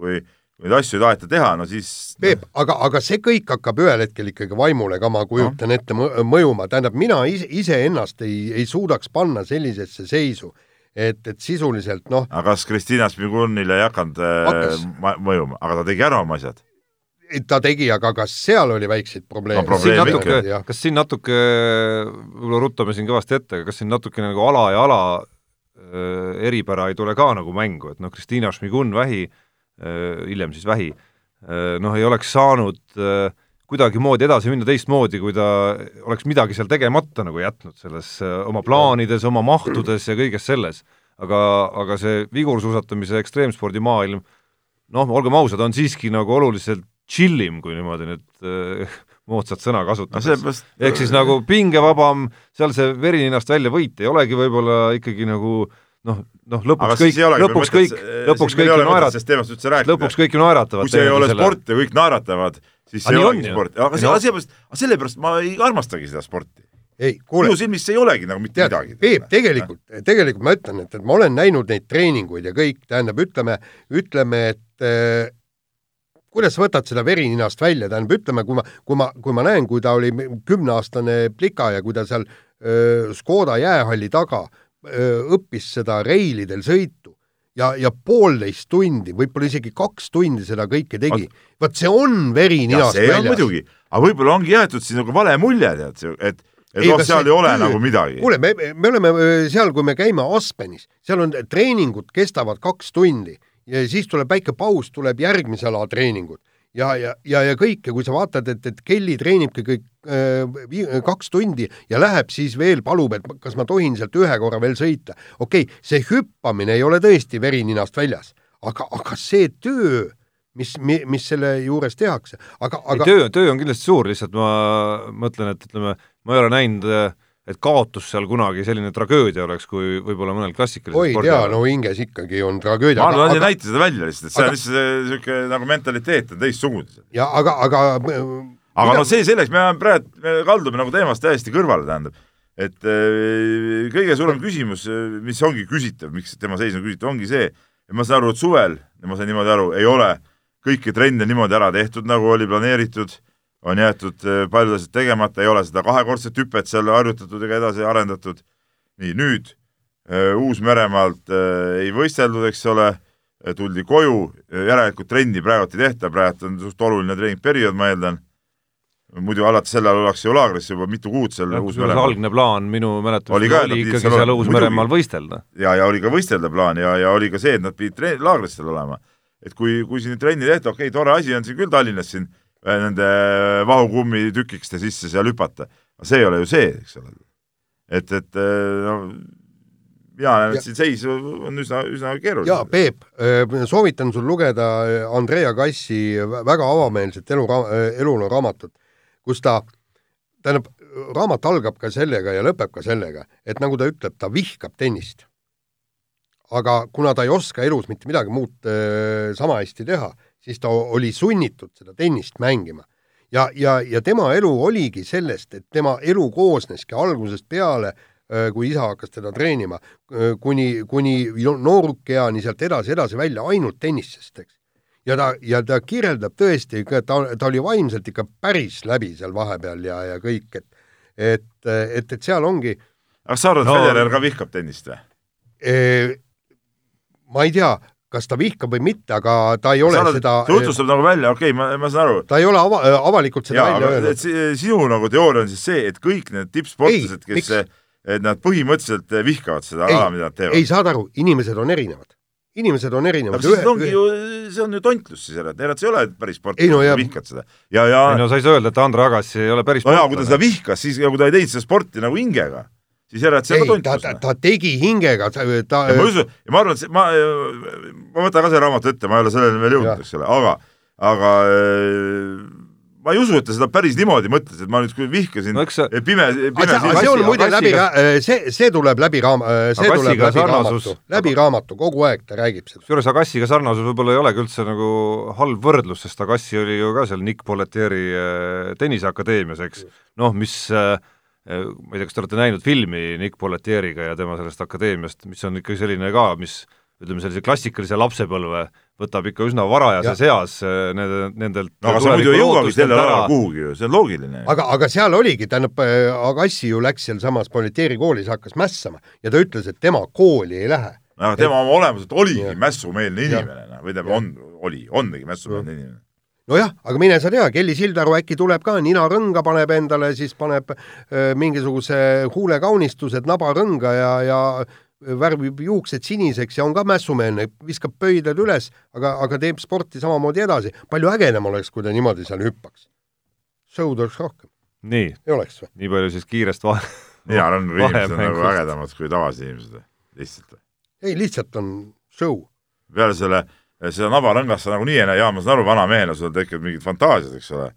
kui, kui neid asju ei taheta teha, no siis
Peep no., aga, aga see kõik hakkab ühel hetkel ikkagi vaimule ka, ma kujutan no. ette, mõjuma, tähendab, mina ise, iseennast ei, ei suudaks panna sellisesse seisu, et, et sisuliselt noh
aga kas Kristiina Smigunile ei hakanud hakkas. mõjuma, aga ta tegi ära oma asjad
ta tegi, aga kas seal oli väikseid probleeme no,?
kas siin natuke, kas siin natuke, võib-olla ruttame siin kõvasti ette, aga kas siin natuke nagu ala ja ala äh, eripära ei tule ka nagu mängu, et noh, Kristiina Šmigun vähi äh,, hiljem siis vähi äh,, noh, ei oleks saanud äh, kuidagimoodi edasi minna teistmoodi, kui ta oleks midagi seal tegemata nagu jätnud selles äh, oma plaanides, oma mahtudes ja kõiges selles. aga, aga see vigursuusatamise ekstreemspordi maailm noh, olgem ausad, on siiski nagu oluliselt chillim, kui niimoodi nüüd äh, moodsat sõna kasutada no. ehk siis nagu pingevabam, seal see veri ninast välja võit ei olegi võib-olla ikkagi nagu noh, noh lõpuks kõik, lõpuks kõik, lõpuks kõik ju naerat-,
sellest teemast üldse rääkida.
lõpuks kõik ju naeratavad.
kui see ei ole sport ja kõik naeratavad, siis see ei olegi sport. aga sellepärast, sellepärast ma ei armastagi seda sporti.
ei, kuule.
minu silmis see ei olegi nagu mitte
tead,
midagi.
Peep, tegelikult, tegelikult ma ütlen, et, et ma olen näinud neid treeninguid ja kõik, tähendab, ütleme, ütleme, et äh, kuidas sa võtad seda veri ninast välja, tähendab, ütleme, kui ma, kui ma, kui ma näen, kui ta oli kümneaastane plika ja kui ta seal öö, Škoda jäähalli taga öö, õppis seda reilidel sõitu ja, ja poolteist tundi, võib-olla isegi kaks tundi seda kõike tegi, vot see on veri ninast väljas.
muidugi, aga võib-olla ongi jäetud siin nagu vale mulje, tead, et et noh, seal ei ole töö, nagu midagi.
kuule, me, me oleme seal, kui me käime Aspenis, seal on treeningud kestavad kaks tundi ja siis tuleb väike paus, tuleb järgmise ala treeningud ja, ja, ja, ja kõik ja kui sa vaatad, et, et Kelly treenibki kõik äh, kaks tundi ja läheb siis veel, palub, et kas ma tohin sealt ühe korra veel sõita. okei okay,, see hüppamine ei ole tõesti veri ninast väljas, aga, aga see töö, mis, mis selle juures tehakse, aga, aga
töö, töö on kindlasti suur, lihtsalt ma mõtlen, et ütleme, ma ei ole näinud äh, et kaotus seal kunagi selline tragöödia oleks, kui võib-olla mõnel klassikalisel
oi tea, no hinges ikkagi on tragöödia.
ma arvan, nad ei näita seda välja lihtsalt, et see on lihtsalt niisugune nagu mentaliteet on teistsugune.
ja aga, aga
aga mida... no see selleks, me praegu, me kaldume nagu teemast täiesti kõrvale, tähendab. et äh, kõige suurem küsimus, mis ongi küsitav, miks tema seis on küsitav, ongi see, et ma saan aru, et suvel, ma sain niimoodi aru, ei ole kõiki trenne niimoodi ära tehtud, nagu oli planeeritud on jäetud eh, paljud asjad tegemata, ei ole seda kahekordset hüpet seal harjutatud ega edasi arendatud. nii, nüüd eh, Uus-Meremaalt äh, ei võisteldud, eks ole, tuldi koju, järelikult trenni praegu ei tehta, praegu on suht oluline treeningperiood, ma eeldan. muidu alates sel ajal ollakse ju laagris juba mitu kuud seal
Uus-Meremaal. algne plaan minu mäletamist oli, ka, oli ikkagi seal, seal Uus-Meremaal võistelda.
ja, ja oli ka võistelda plaan ja, ja oli ka see, et nad pidid laagris seal olema. et kui, kui siin trenni tehta, okei okay,, tore asi on siin küll Tallinnas siin nende vahukummi tükikeste sisse seal hüpata. aga see ei ole ju see, eks ole. et, et äh, no et siin seis on üsna, üsna keeruline.
jaa, Peep, äh, soovitan sul lugeda Andrea Kassi väga avameelset elu, eluloo raamatut, kus ta, tähendab, raamat algab ka sellega ja lõpeb ka sellega, et nagu ta ütleb, ta vihkab tennist. aga kuna ta ei oska elus mitte midagi muud äh, sama hästi teha, siis ta oli sunnitud seda tennist mängima. ja, ja, ja tema elu oligi sellest, et tema elu koosneski algusest peale, kui isa hakkas teda treenima, kuni, kuni noorukeani sealt edasi, edasi välja ainult tennisest, eks. ja ta, ja ta kirjeldab tõesti, ta, ta oli vaimselt ikka päris läbi seal vahepeal ja, ja kõik, et et, et, et seal ongi
aga sa arvad, no, Federer ka vihkab tennist või?
ma ei tea, kas ta vihkab või mitte, aga ta ei ole
sa
seda
see jutustab nagu välja, okei okay,, ma, ma saan aru.
ta ei ole ava, avalikult seda Jaa, välja öelnud.
sinu nagu teooria on siis see, et kõik need tippsportlased, kes, et nad põhimõtteliselt vihkavad seda ala, mida nad teevad.
ei, saad aru, inimesed on erinevad. inimesed on erinevad.
aga siis ongi ju, see on ju tontlus siis jälle, et ega sa ei ole päris sportlane,
no,
vihkad seda. ja, ja
ei no sa ei saa öelda, et Andre Agassi ei ole päris
no jaa, kui ta seda vihkas, siis, ja kui ta ei teinud seda sporti nagu hingega siis järelikult see on ka tontlus.
ta, ta tegi hingega, ta, ta
ja ma usun, ja ma arvan, et see, ma, ma võtan ka selle raamatu ette, ma ei ole selleni veel jõudnud, eks ole, aga, aga ma ei usu, et ta seda päris niimoodi mõtles, et ma nüüd küll vihkasin no, sa... pime, pime
aga see, see on muide läbi, see, see tuleb läbi raam-, see tuleb läbi raamatu, läbi raamatu, kogu aeg ta räägib seda.
kusjuures Agassiga sarnasus võib-olla ei olegi üldse nagu halb võrdlus, sest Agassi oli ju ka seal Nick Polletieri tenniseakadeemias, eks, noh, mis äh, Äh, ma ei tea, kas te olete näinud filmi Nick Polletieriga ja tema sellest akadeemiast, mis on ikka selline ka, mis ütleme, sellise klassikalise lapsepõlve võtab ikka üsna varajases eas äh, nende, nendelt
no aga sa muidu ei jõuagi sellel ajal kuhugi ju, see on loogiline.
aga, aga seal oligi, tähendab, äh, Agassi ju läks sealsamas Polletieri koolis, hakkas mässama ja ta ütles, et tema kooli ei lähe.
aga tema et... oma olemuselt oligi mässumeelne inimene, noh, või tähendab, on, oli, ongi mässumeelne inimene
nojah, aga mine sa tea, Kelly Sildaru äkki tuleb ka, ninarõnga paneb endale, siis paneb öö, mingisuguse huulekaunistused nabarõnga ja, ja värvib juuksed siniseks ja on ka mässumeelne, viskab pöidlad üles, aga, aga teeb sporti samamoodi edasi. palju ägedam oleks, kui ta niimoodi seal hüppaks. Show'd oleks rohkem.
nii, nii palju siis kiirest vahe.
mina arvan, et inimesed on nagu ägedamad kui tavalised inimesed, lihtsalt.
ei, lihtsalt on show.
peale selle seda nabarõngast sa nagunii ei näe, jaa, ma saan aru, vana mehena sul tekivad mingid fantaasiad, eks ole.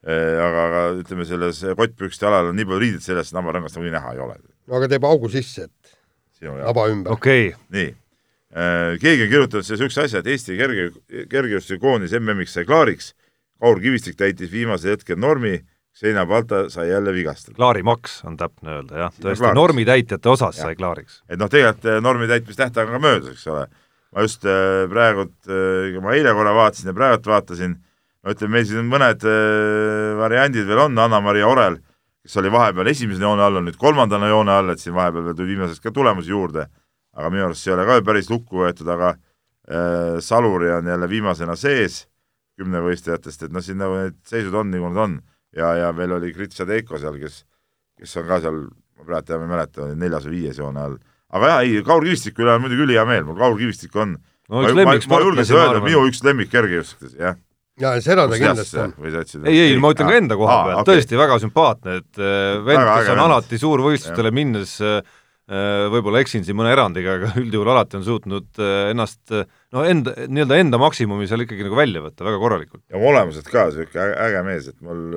aga, aga ütleme, selles kottpükste alal on nii palju riideid seljas, nabarõngast nagunii näha ei ole.
no aga teeb augu sisse, et laba ümber.
okei okay.,
nii, keegi on kirjutanud siia niisuguse asja, et Eesti kerge, kergejõustikukoondis MM-iks sai klaariks, Kaur Kivistik täitis viimasel hetkel normi, Seina Balta sai jälle vigastada.
klaarimaks on täpne öelda jah, tõesti normitäitjate osas
Jah.
sai klaariks.
et noh, tegelikult eh, normi täitmise tähtaeg on ka möödas, eks ole. Ma just äh, praegult äh,, ma eile korra vaatasin ja praegult vaatasin, no ütleme, meil siin mõned äh, variandid veel on, Anna-Maria Orel, kes oli vahepeal esimese joone all, on nüüd kolmandana joone all, et siin vahepeal tuli viimasest ka tulemusi juurde, aga minu arust see ei ole ka päris lukku võetud, aga äh, Saluri on jälle viimasena sees kümnevõistlejatest, et noh, siin nagu need seisud on, nagu nad on. Ja, ja veel oli Gritša Deiko seal, kes, kes on ka seal, ma praegu enam ei mäleta, neljas või viies joone all. Aga jah, ei, Kaur Kivistiku üle on muidugi ülihea meel, mul Kaur Kivistik on
no
ma,
üks
ma, ma
ma
öelda, minu üks lemmik kergejõustikas, jah.
ja seda ta kindlasti on.
ei, ei, ma ütlen ka enda koha pealt, tõesti väga sümpaatne, et äh, vend, kes on
vend.
alati suurvõistlustele minnes äh, äh, võib-olla eksin siin mõne erandiga, aga üldjuhul alati on suutnud äh, ennast äh, no enda, nii-öelda enda maksimumi seal ikkagi nagu välja võtta väga korralikult.
ja olemuselt ka niisugune äge, mees, et mul,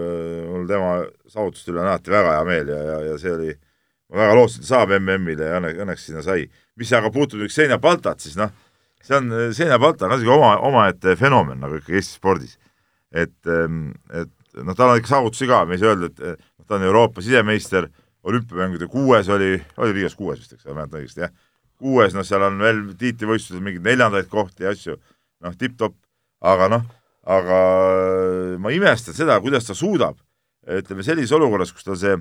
mul tema saavutuste üle on alati väga hea meel ja, ja, ja see oli, ma väga lootsin, et ta saab MM-ile ja õnneks, õnneks sinna sai. mis aga puutub nüüd Xenia Baltat, siis noh, see on, Xenia Balta on niisugune oma, omaette fenomen nagu ikka Eesti spordis. et, et noh, tal on ikka saavutusi ka, me ei saa öelda, et noh, ta on Euroopa sisemeister, olümpiamängude kuues oli, oli Riias kuues vist, eks, ma mäletan õigesti, jah. kuues, noh, seal on veel tiitlivõistlusel mingeid neljandaid kohti ja asju, noh, tipp-topp, aga noh, aga ma imestan seda, kuidas ta suudab, ütleme sellises olukorras, kus tal see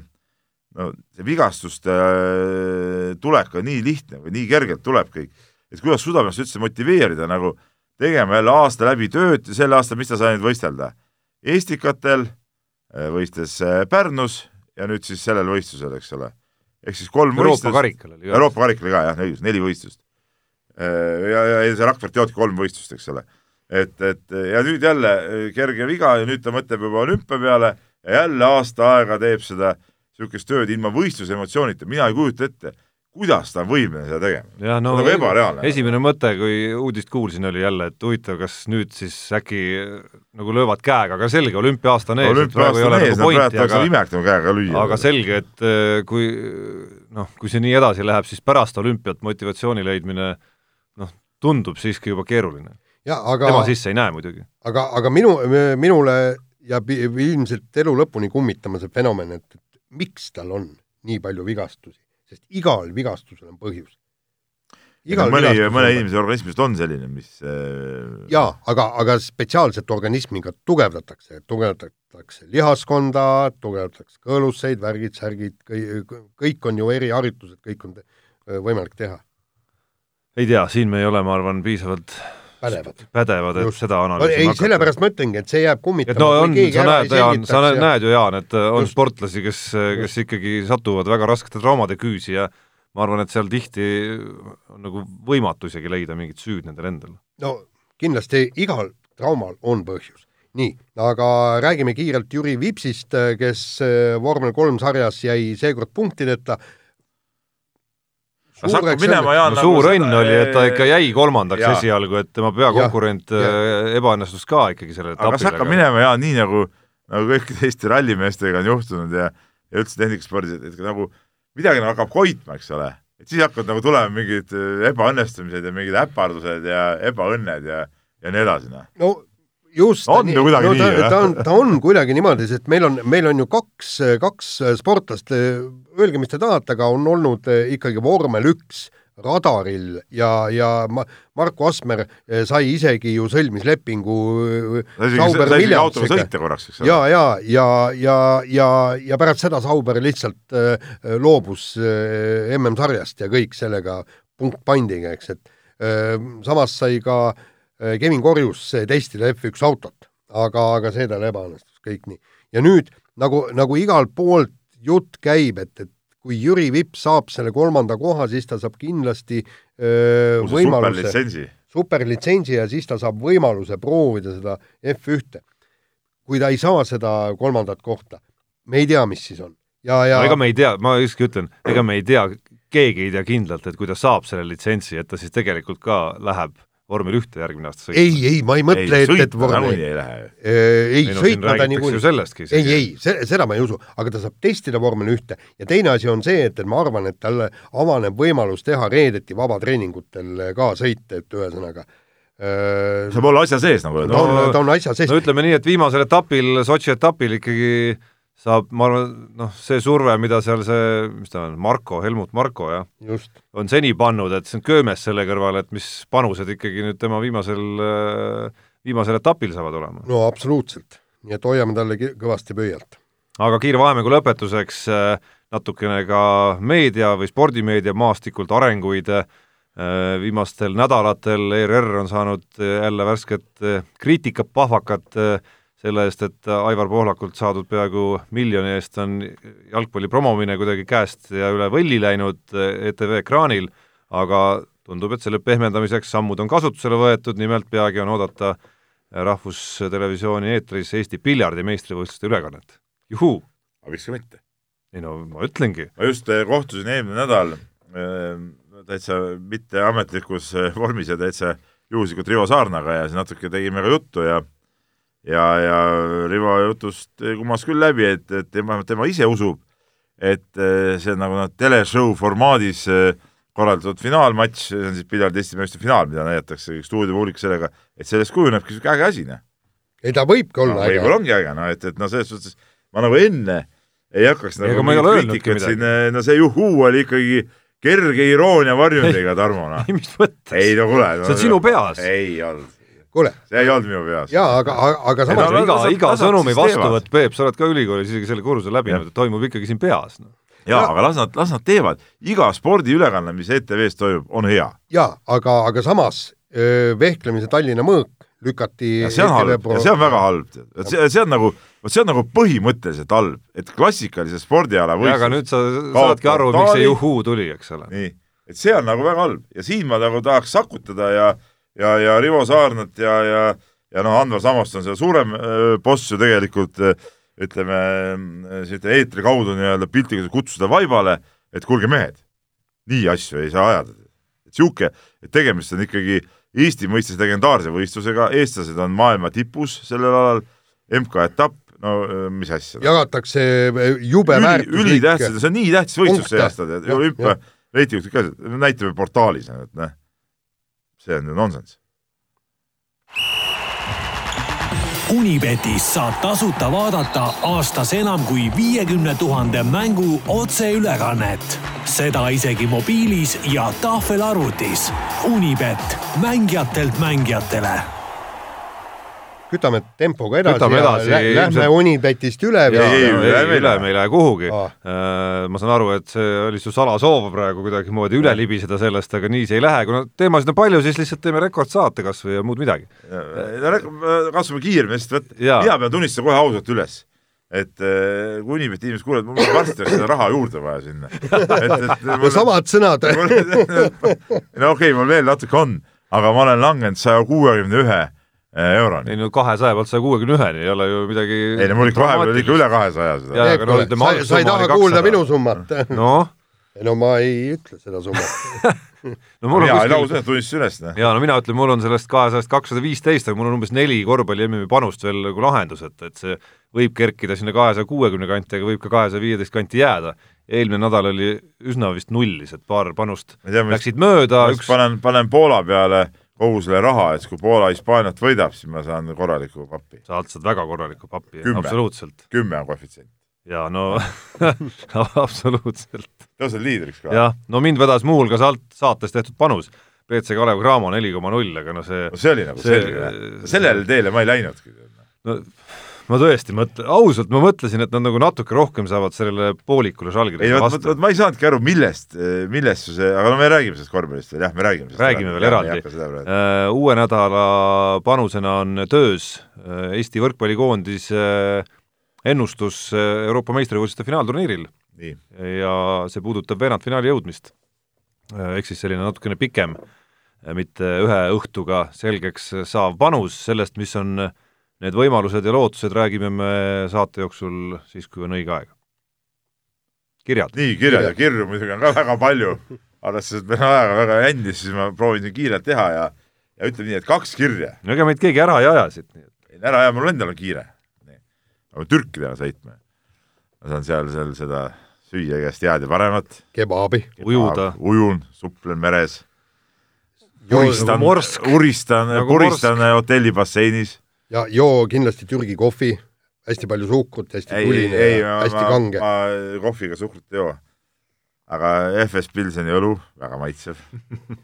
no see vigastuste äh, tulek on nii lihtne või nii kergelt tuleb kõik, et kuidas suudab ennast üldse motiveerida nagu tegema jälle aasta läbi tööd ja sel aastal, mis ta sai nüüd võistelda? Estikatel äh, võistles äh, Pärnus ja nüüd siis sellel võistlusel, eks ole. ehk siis kolm
Euroopa
võistlust,
karikal oli ka.
Euroopa karikal ka jah, õigus, neli võistlust. ja, ja, ja see Rakvert jaotki kolm võistlust, eks ole. et, et ja nüüd jälle kerge viga ja nüüd ta mõtleb juba olümpia peale ja jälle aasta aega teeb seda niisugust tööd ilma võistluse emotsioonita, mina ei kujuta ette, kuidas ta on võimeline seda tegema.
jah, no
nagu ebareaalne.
esimene mõte, kui uudist kuulsin, oli jälle, et huvitav, kas nüüd siis äkki nagu löövad käega, aga selge, olümpia-aasta on ees, et praegu ei ole
on ees,
nagu
nad praegu
pointi,
tahaks
aga
imek nagu käega lüüa.
aga selge, et äh, kui noh, kui see nii edasi läheb, siis pärast olümpiat motivatsiooni leidmine noh, tundub siiski juba keeruline.
ja aga
tema, sisse ei näe muidugi.
aga, aga minu, minule jääb ilmselt elu lõpuni kummitama see fenomen, et et miks tal on nii palju vigastusi, sest igal vigastusel on põhjus.
mõni, mõne inimese organismis on selline, mis äh,
jaa, aga, aga spetsiaalselt organismi ka tugevdatakse, tugevdatakse lihaskonda, tugevdatakse kõõlusseid, värgid, särgid, kõik on ju eriharjutused, kõik on võimalik teha,
ei tea, siin me ei ole, ma arvan, piisavalt
pädevad.
pädevad, et
Just.
seda
ei,
analüüsima
sellepärast ma ütlengi, et see jääb kummitama.
no on, sa näed, Jaan, sa näed, näed ju, Jaan, et on
Just.
sportlasi, kes, kes ikkagi satuvad väga raskete traumade küüsi ja ma arvan, et seal tihti on nagu võimatu isegi leida mingit süüd nendel endal.
no kindlasti igal traumal on põhjus. nii, aga räägime kiirelt Jüri Vipsist, kes äh, vormel kolm sarjas jäi seekord punktideta.
Kas hakkab minema, Jaan
no suur õnn oli, et ta ikka jäi kolmandaks
Jaa.
esialgu, et tema peakonkurent
Ja,
äh, ebaõnnestus ka ikkagi sellel
aga kas
etapil,
hakkab minema, Jaan, nii nagu, nagu kõikide Eesti rallimeestega on juhtunud ja, ja üldse tehnikaspordis, et, et nagu midagi nagu hakkab koitma, eks ole, et siis hakkavad nagu tulema mingid äh, ebaõnnestumised ja mingid äpardused ja ebaõnned ja, ja nii edasi, noh.
no just.
On ju kuidagi
no,
nii,
ta,
jah?
ta on, ta on kuidagi niimoodi, sest meil on, meil on ju kaks, kaks sportlast, öelge, mis te tahate, aga on olnud eh, ikkagi vormel üks radaril ja, ja Ma- Marko Asmer eh, sai isegi ju sõlmis lepingu Sauber Williamsiga. ja, ja, ja, ja, ja, ja pärast seda Sauber lihtsalt äh, loobus äh, MM-sarjast ja kõik sellega punkt pandiga, eks, et äh, samas sai ka äh, Kevin Korjus testida F1 autot, aga, aga see tal ebaõnnestus kõik nii. ja nüüd nagu, nagu igalt poolt jutt käib, et, et kui Jüri Vips saab selle kolmanda koha, siis ta saab kindlasti öö, võimaluse
superlitsentsi.
superlitsentsi ja siis ta saab võimaluse proovida seda F1-te. kui ta ei saa seda kolmandat kohta, me ei tea, mis siis on. ja, ja
no ega me ei tea, ma siiski ütlen, ega me ei tea, keegi ei tea kindlalt, et kui ta saab selle litsentsi, et ta siis tegelikult ka läheb vormel ühte järgmine aasta sõitma.
ei, ei, ma ei mõtle, et, et
vormel ei lähe ju.
ei, sõitma ta niikuinii.
sellestki.
ei, ei, seda ma ei usu, aga ta saab testida vormel ühte ja teine asi on see, et, et ma arvan, et talle avaneb võimalus teha reedeti vabatreeningutel ka sõite, et ühesõnaga
saab olla asja sees, nagu
öelda no,. ta on asja sees.
no ütleme nii, et viimasel etapil, Sotši etapil ikkagi saab, ma arvan, noh, see surve, mida seal see, mis ta on, Marko, Helmut Marko, jah, on seni pannud, et see on köömes selle kõrval, et mis panused ikkagi nüüd tema viimasel, viimasel etapil saavad olema.
no absoluutselt, nii et hoiame talle kõvasti pöialt.
aga kiire vahemängu lõpetuseks natukene ka meedia või spordimeedia maastikult arenguid, viimastel nädalatel ERR on saanud jälle värsket kriitikat, pahvakat selle eest, et Aivar Pohlakult saadud peaaegu miljoni eest on jalgpalli promomine kuidagi käest ja üle võlli läinud ETV ekraanil, aga tundub, et selle pehmendamiseks sammud on kasutusele võetud, nimelt peagi on oodata Rahvustelevisiooni eetris Eesti piljardi meistrivõistluste ülekannet. juhuu!
aga miks ka mitte?
ei no ma ütlengi.
ma just eh, kohtusin eelmine nädal äh, täitsa mitteametlikus eh, vormis ja täitsa juhuslikult Rivo Saarnaga ja siis natuke tegime ka juttu ja ja, ja Rivo jutust kumas küll läbi, et, et tema, tema ise usub, et eh, see on nagu noh, teleshow formaadis eh, korraldatud finaalmatš, see on siis Piljard Eesti meistrite finaal, mida näidatakse stuudiopublik sellega, et sellest kujunebki niisugune äge asi, noh.
ei ta võibki olla
no,
äge.
võib-olla ongi äge, noh, et, et noh, selles suhtes ma nagu enne ei hakkaks nagu
kriitikat
siin, eh, no see juhuu oli ikkagi kerge iroonia varjundiga, Tarmo, noh.
ei, mis mõttes?
ei no kuule no,.
see on sinu peas.
ei olnud
kuule.
see ei olnud minu peas.
jaa, aga, aga samas
no, iga, iga sõnumi vastuvõtt, Peep, sa oled ka ülikoolis isegi selle kursuse läbinud, et toimub ikkagi siin peas no..
jaa, aga las nad, las nad teevad. iga spordiülekanne, mis ETV-s toimub, on hea.
jaa, aga, aga samas öö, vehklemise Tallinna mõõk lükati
ja see on halb ja see on väga halb. vot see, see on nagu, vot see on nagu põhimõtteliselt halb, et klassikalise spordiala võistlus
aga nüüd sa saadki aru, miks see juhuu tuli, eks ole.
nii, et see on nagu väga halb ja siin ma nagu tahaks sakutada ja ja, ja Rivo Saarnat ja, ja, ja noh, Andvar Samost on seal suurem boss ju tegelikult ütleme, ütleme eetri kaudu nii-öelda piltlikult kutsuda vaibale, et kuulge mehed, nii asju ei saa ajada. et sihuke, et tegemist on ikkagi Eesti mõistes legendaarse võistlusega, eestlased on maailma tipus sellel alal, MK-etapp, no mis asja.
jagatakse jube
Üli,
väärtuslik
ülitähtsad, see on nii tähtis võistlus see aasta, olümpia reitingud ka, näitame portaalis, et noh see on ju nonsenss.
Unibetis saab tasuta vaadata aastas enam kui viiekümne tuhande mängu otseülekannet. seda isegi mobiilis ja tahvelarvutis. Unibet, mängijatelt mängijatele
kütame tempoga edasi,
kütame edasi
ja lä lähme Unibetist üle
või? ei, ei, ei, üle me ei lähe kuhugi ah.. ma saan aru, et see oli su salasoov praegu kuidagimoodi üle libiseda sellest, aga nii see ei lähe, kuna teemasid on palju, siis lihtsalt teeme rekordsaate kas või ja muud midagi.
katsume kiiremini lihtsalt võtta. mina pean tunnistama kohe ausalt üles et kui Unibeti inimesed kuulevad, mul on varsti seda raha juurde vaja sinna.
no samad sõnad
no okei okay,, mul veel natuke on, aga ma olen langenud saja kuuekümne ühe Äh, euroni.
ei no kahesaja pealt saja kuuekümne ühel ei ole ju midagi
ei no mul ikka vahepeal oli ikka üle kahesaja
seda. No, sa, sa ei taha kuulda minu summat?
noh?
ei no ma ei ütle seda summat
no mul on kuskil ausalt tunnistasin üles.
Noh. jaa, no mina ütlen, mul on sellest kahesajast kakssada viisteist, aga mul on umbes neli korvpalli MM-i panust veel nagu lahendus, et, et see võib kerkida sinna kahesaja kuuekümne kanti, aga võib ka kahesaja viieteist kanti jääda. eelmine nädal oli üsna vist nullis, et paar panust tea, läksid mööda.
üks panen, panen Poola peale kogu selle raha, et kui Poola Hispaaniat võidab, siis ma saan korraliku pappi.
sa saad väga korralikku pappi, absoluutselt.
kümme on koefitsient.
jaa, no absoluutselt.
tõused liidriks ka?
jah, no mind vedas muuhulgas alt saates tehtud panus. BC Kalev Cramo neli koma null, aga no see
no see oli nagu see, selge, sellele teele ma ei läinudki.
no ma tõesti mõtlen, ausalt ma mõtlesin, et nad nagu natuke rohkem saavad sellele poolikule Žalgirile
vastu. vot ma ei saanudki aru, millest, millest see, aga no me räägime sellest korvpallist veel, jah, me räägime
räägime veel eraldi. Uh, uue nädala panusena on töös uh, Eesti võrkpallikoondise uh, ennustus Euroopa meistrivõistluste finaalturniiril. ja see puudutab veerandfinaali jõudmist. ehk siis selline natukene pikem, mitte ühe õhtuga selgeks saav panus sellest, mis on uh, need võimalused ja lootused räägime me saate jooksul siis, kui on õige aeg. kirjad.
nii, kirjad ja kirju muidugi on ka väga palju, arvestades, et meil on ajaga väga jännis, siis ma proovin kiirelt teha ja ja ütleme nii, et kaks kirja.
no ega meid keegi ära ei aja siit, nii
et. ära aja, mul endal on kiire. ma pean türkidele sõitma. ma saan seal, seal seda süüa igast head ja paremat.
kebaabi.
ujuda.
ujun, suplen meres. uristan uristan nagu, puristan hotellibasseinis.
Ja joo kindlasti Türgi kohvi, hästi palju suhkrut, hästi ei, tuline ei, ja hästi ma, kange.
ma kohviga suhkrut ei joo. aga FS Pilseni õlu, väga maitsev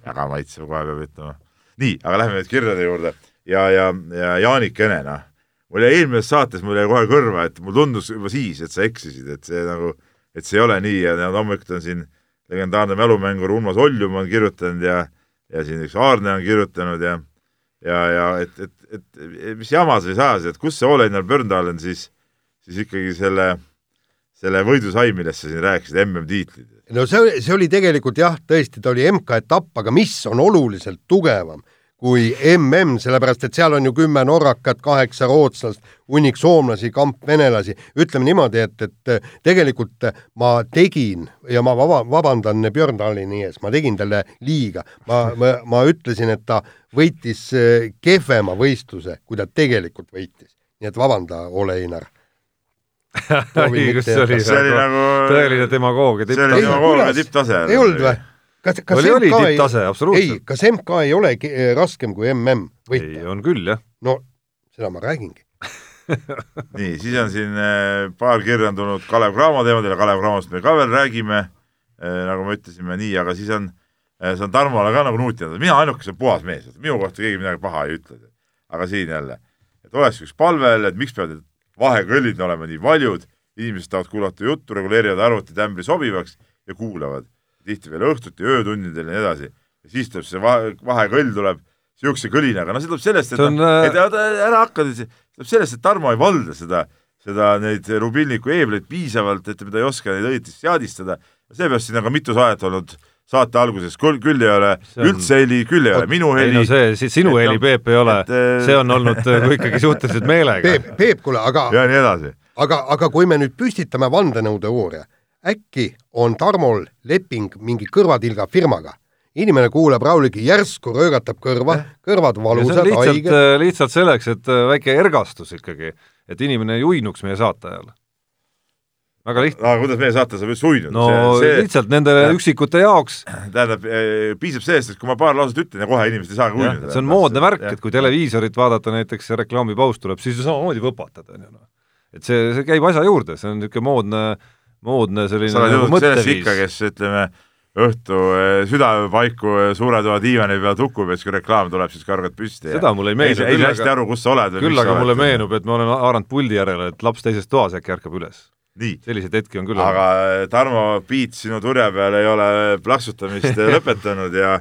väga maitsev, kohe peab ütlema. nii, aga lähme nüüd kirjade juurde ja, ja, ja Jaanik Ene, noh, mul jäi eelmises saates, mul jäi kohe kõrva, et mulle tundus juba siis, et sa eksisid, et see nagu, et see ei ole nii ja loomulikult on siin legendaarne mälumängur Urmas Oljum on kirjutanud ja ja siin üks Aarne on kirjutanud ja ja, ja et, et, et, mis jama siis ajasid, et kus see Ole-Einar Björndalen siis, siis ikkagi selle, selle võidu sai, millest sa siin rääkisid, MM-tiitlid?
no see, see oli tegelikult jah, tõesti, ta oli MK-etapp, aga mis on oluliselt tugevam kui mm, sellepärast et seal on ju kümme norrakat, kaheksa rootslast, hunnik soomlasi, kamp venelasi. ütleme niimoodi, et, et tegelikult ma tegin ja ma vaba, vabandan Björn Tallinni ees, ma tegin talle liiga. ma, ma, ma ütlesin, et ta võitis eh, kehvema võistluse, kui ta tegelikult võitis. nii et vabanda, Ole Einar
õigus, see oli, oli nagu tõeline demagoogia
tipptase.
ei olnud või?
Kas, kas oli, oli tipptase, absoluutselt.
ei, kas MK ei ole raskem kui MM võita?
ei, on küll, jah.
no seda ma räägingi
nii, siis on siin äh, paar kirja on tulnud Kalev Cramo teemadel ja Kalev Cramost me ka veel räägime äh,, nagu me ütlesime, nii, aga siis on see on Tarmole ka nagu nuutinud, mina ainukese puhas mees, minu kohta keegi midagi paha ei ütle. aga siin jälle, et oleks üks palve jälle, et miks peavad need vahekõllid olema nii valjud, inimesed tahavad kuulata juttu, reguleerivad arvutitämbri sobivaks ja kuulavad tihti veel õhtuti, öötundidel ja nii edasi. ja siis tuleb see vahe, vahekõll tuleb niisuguse kõlinaga, no see tuleb sellest, et, on, äh, et ära hakka, see tuleb sellest, et Tarmo ei valda seda, seda, neid rubilniku eebleid piisavalt, et ta ei oska neid õieti seadistada. seepärast siin on ka mitu saadet olnud saate alguses, küll, küll ei ole on... üldse heli, küll ei ole minu heli.
ei no see, sinu et, heli, Peep, ei ole, äh, see on olnud äh, ikkagi suhteliselt meelega.
Peep, Peep, kuule, aga
ja nii edasi.
aga, aga kui me nüüd püstitame vandenõuteooria äkki on Tarmol leping mingi kõrvatilga firmaga inimene kuuleb rahulikult, järsku röögatab kõrva, kõrvad valusad,
haiged. Äh, lihtsalt selleks, et äh, väike ergastus ikkagi, et inimene ei uinuks meie saate ajal. väga lihtne.
aga kuidas meie saate saab üldse uinuda?
no see, see... lihtsalt nende ja, üksikute jaoks.
tähendab, äh, piisab sellest, et kui ma paar lauset ütlen ja kohe inimesed ei saagi uinuda.
see on moodne värk, et kui televiisorit vaadata näiteks ja reklaamipaus tuleb, siis samamoodi võpatad, on ju noh. et see, see käib asja juurde, see on niisugune moodne moodne selline
sa oled nagu jõudnud sellesse ikka, kes ütleme, õhtu eh, südamepaiku eh, suure toa diivani peal tukub ja siis kui reklaam tuleb, siis kargad püsti.
seda mulle ei meenu.
ei saa hästi aru, kus sa oled.
küll aga mulle meenub, et ma olen haaranud puldi järele, et laps teises toas äkki ärkab üles. selliseid hetki on küll.
aga. Eh, Tarmo Piit sinu turja peal ei ole plaksutamist lõpetanud ja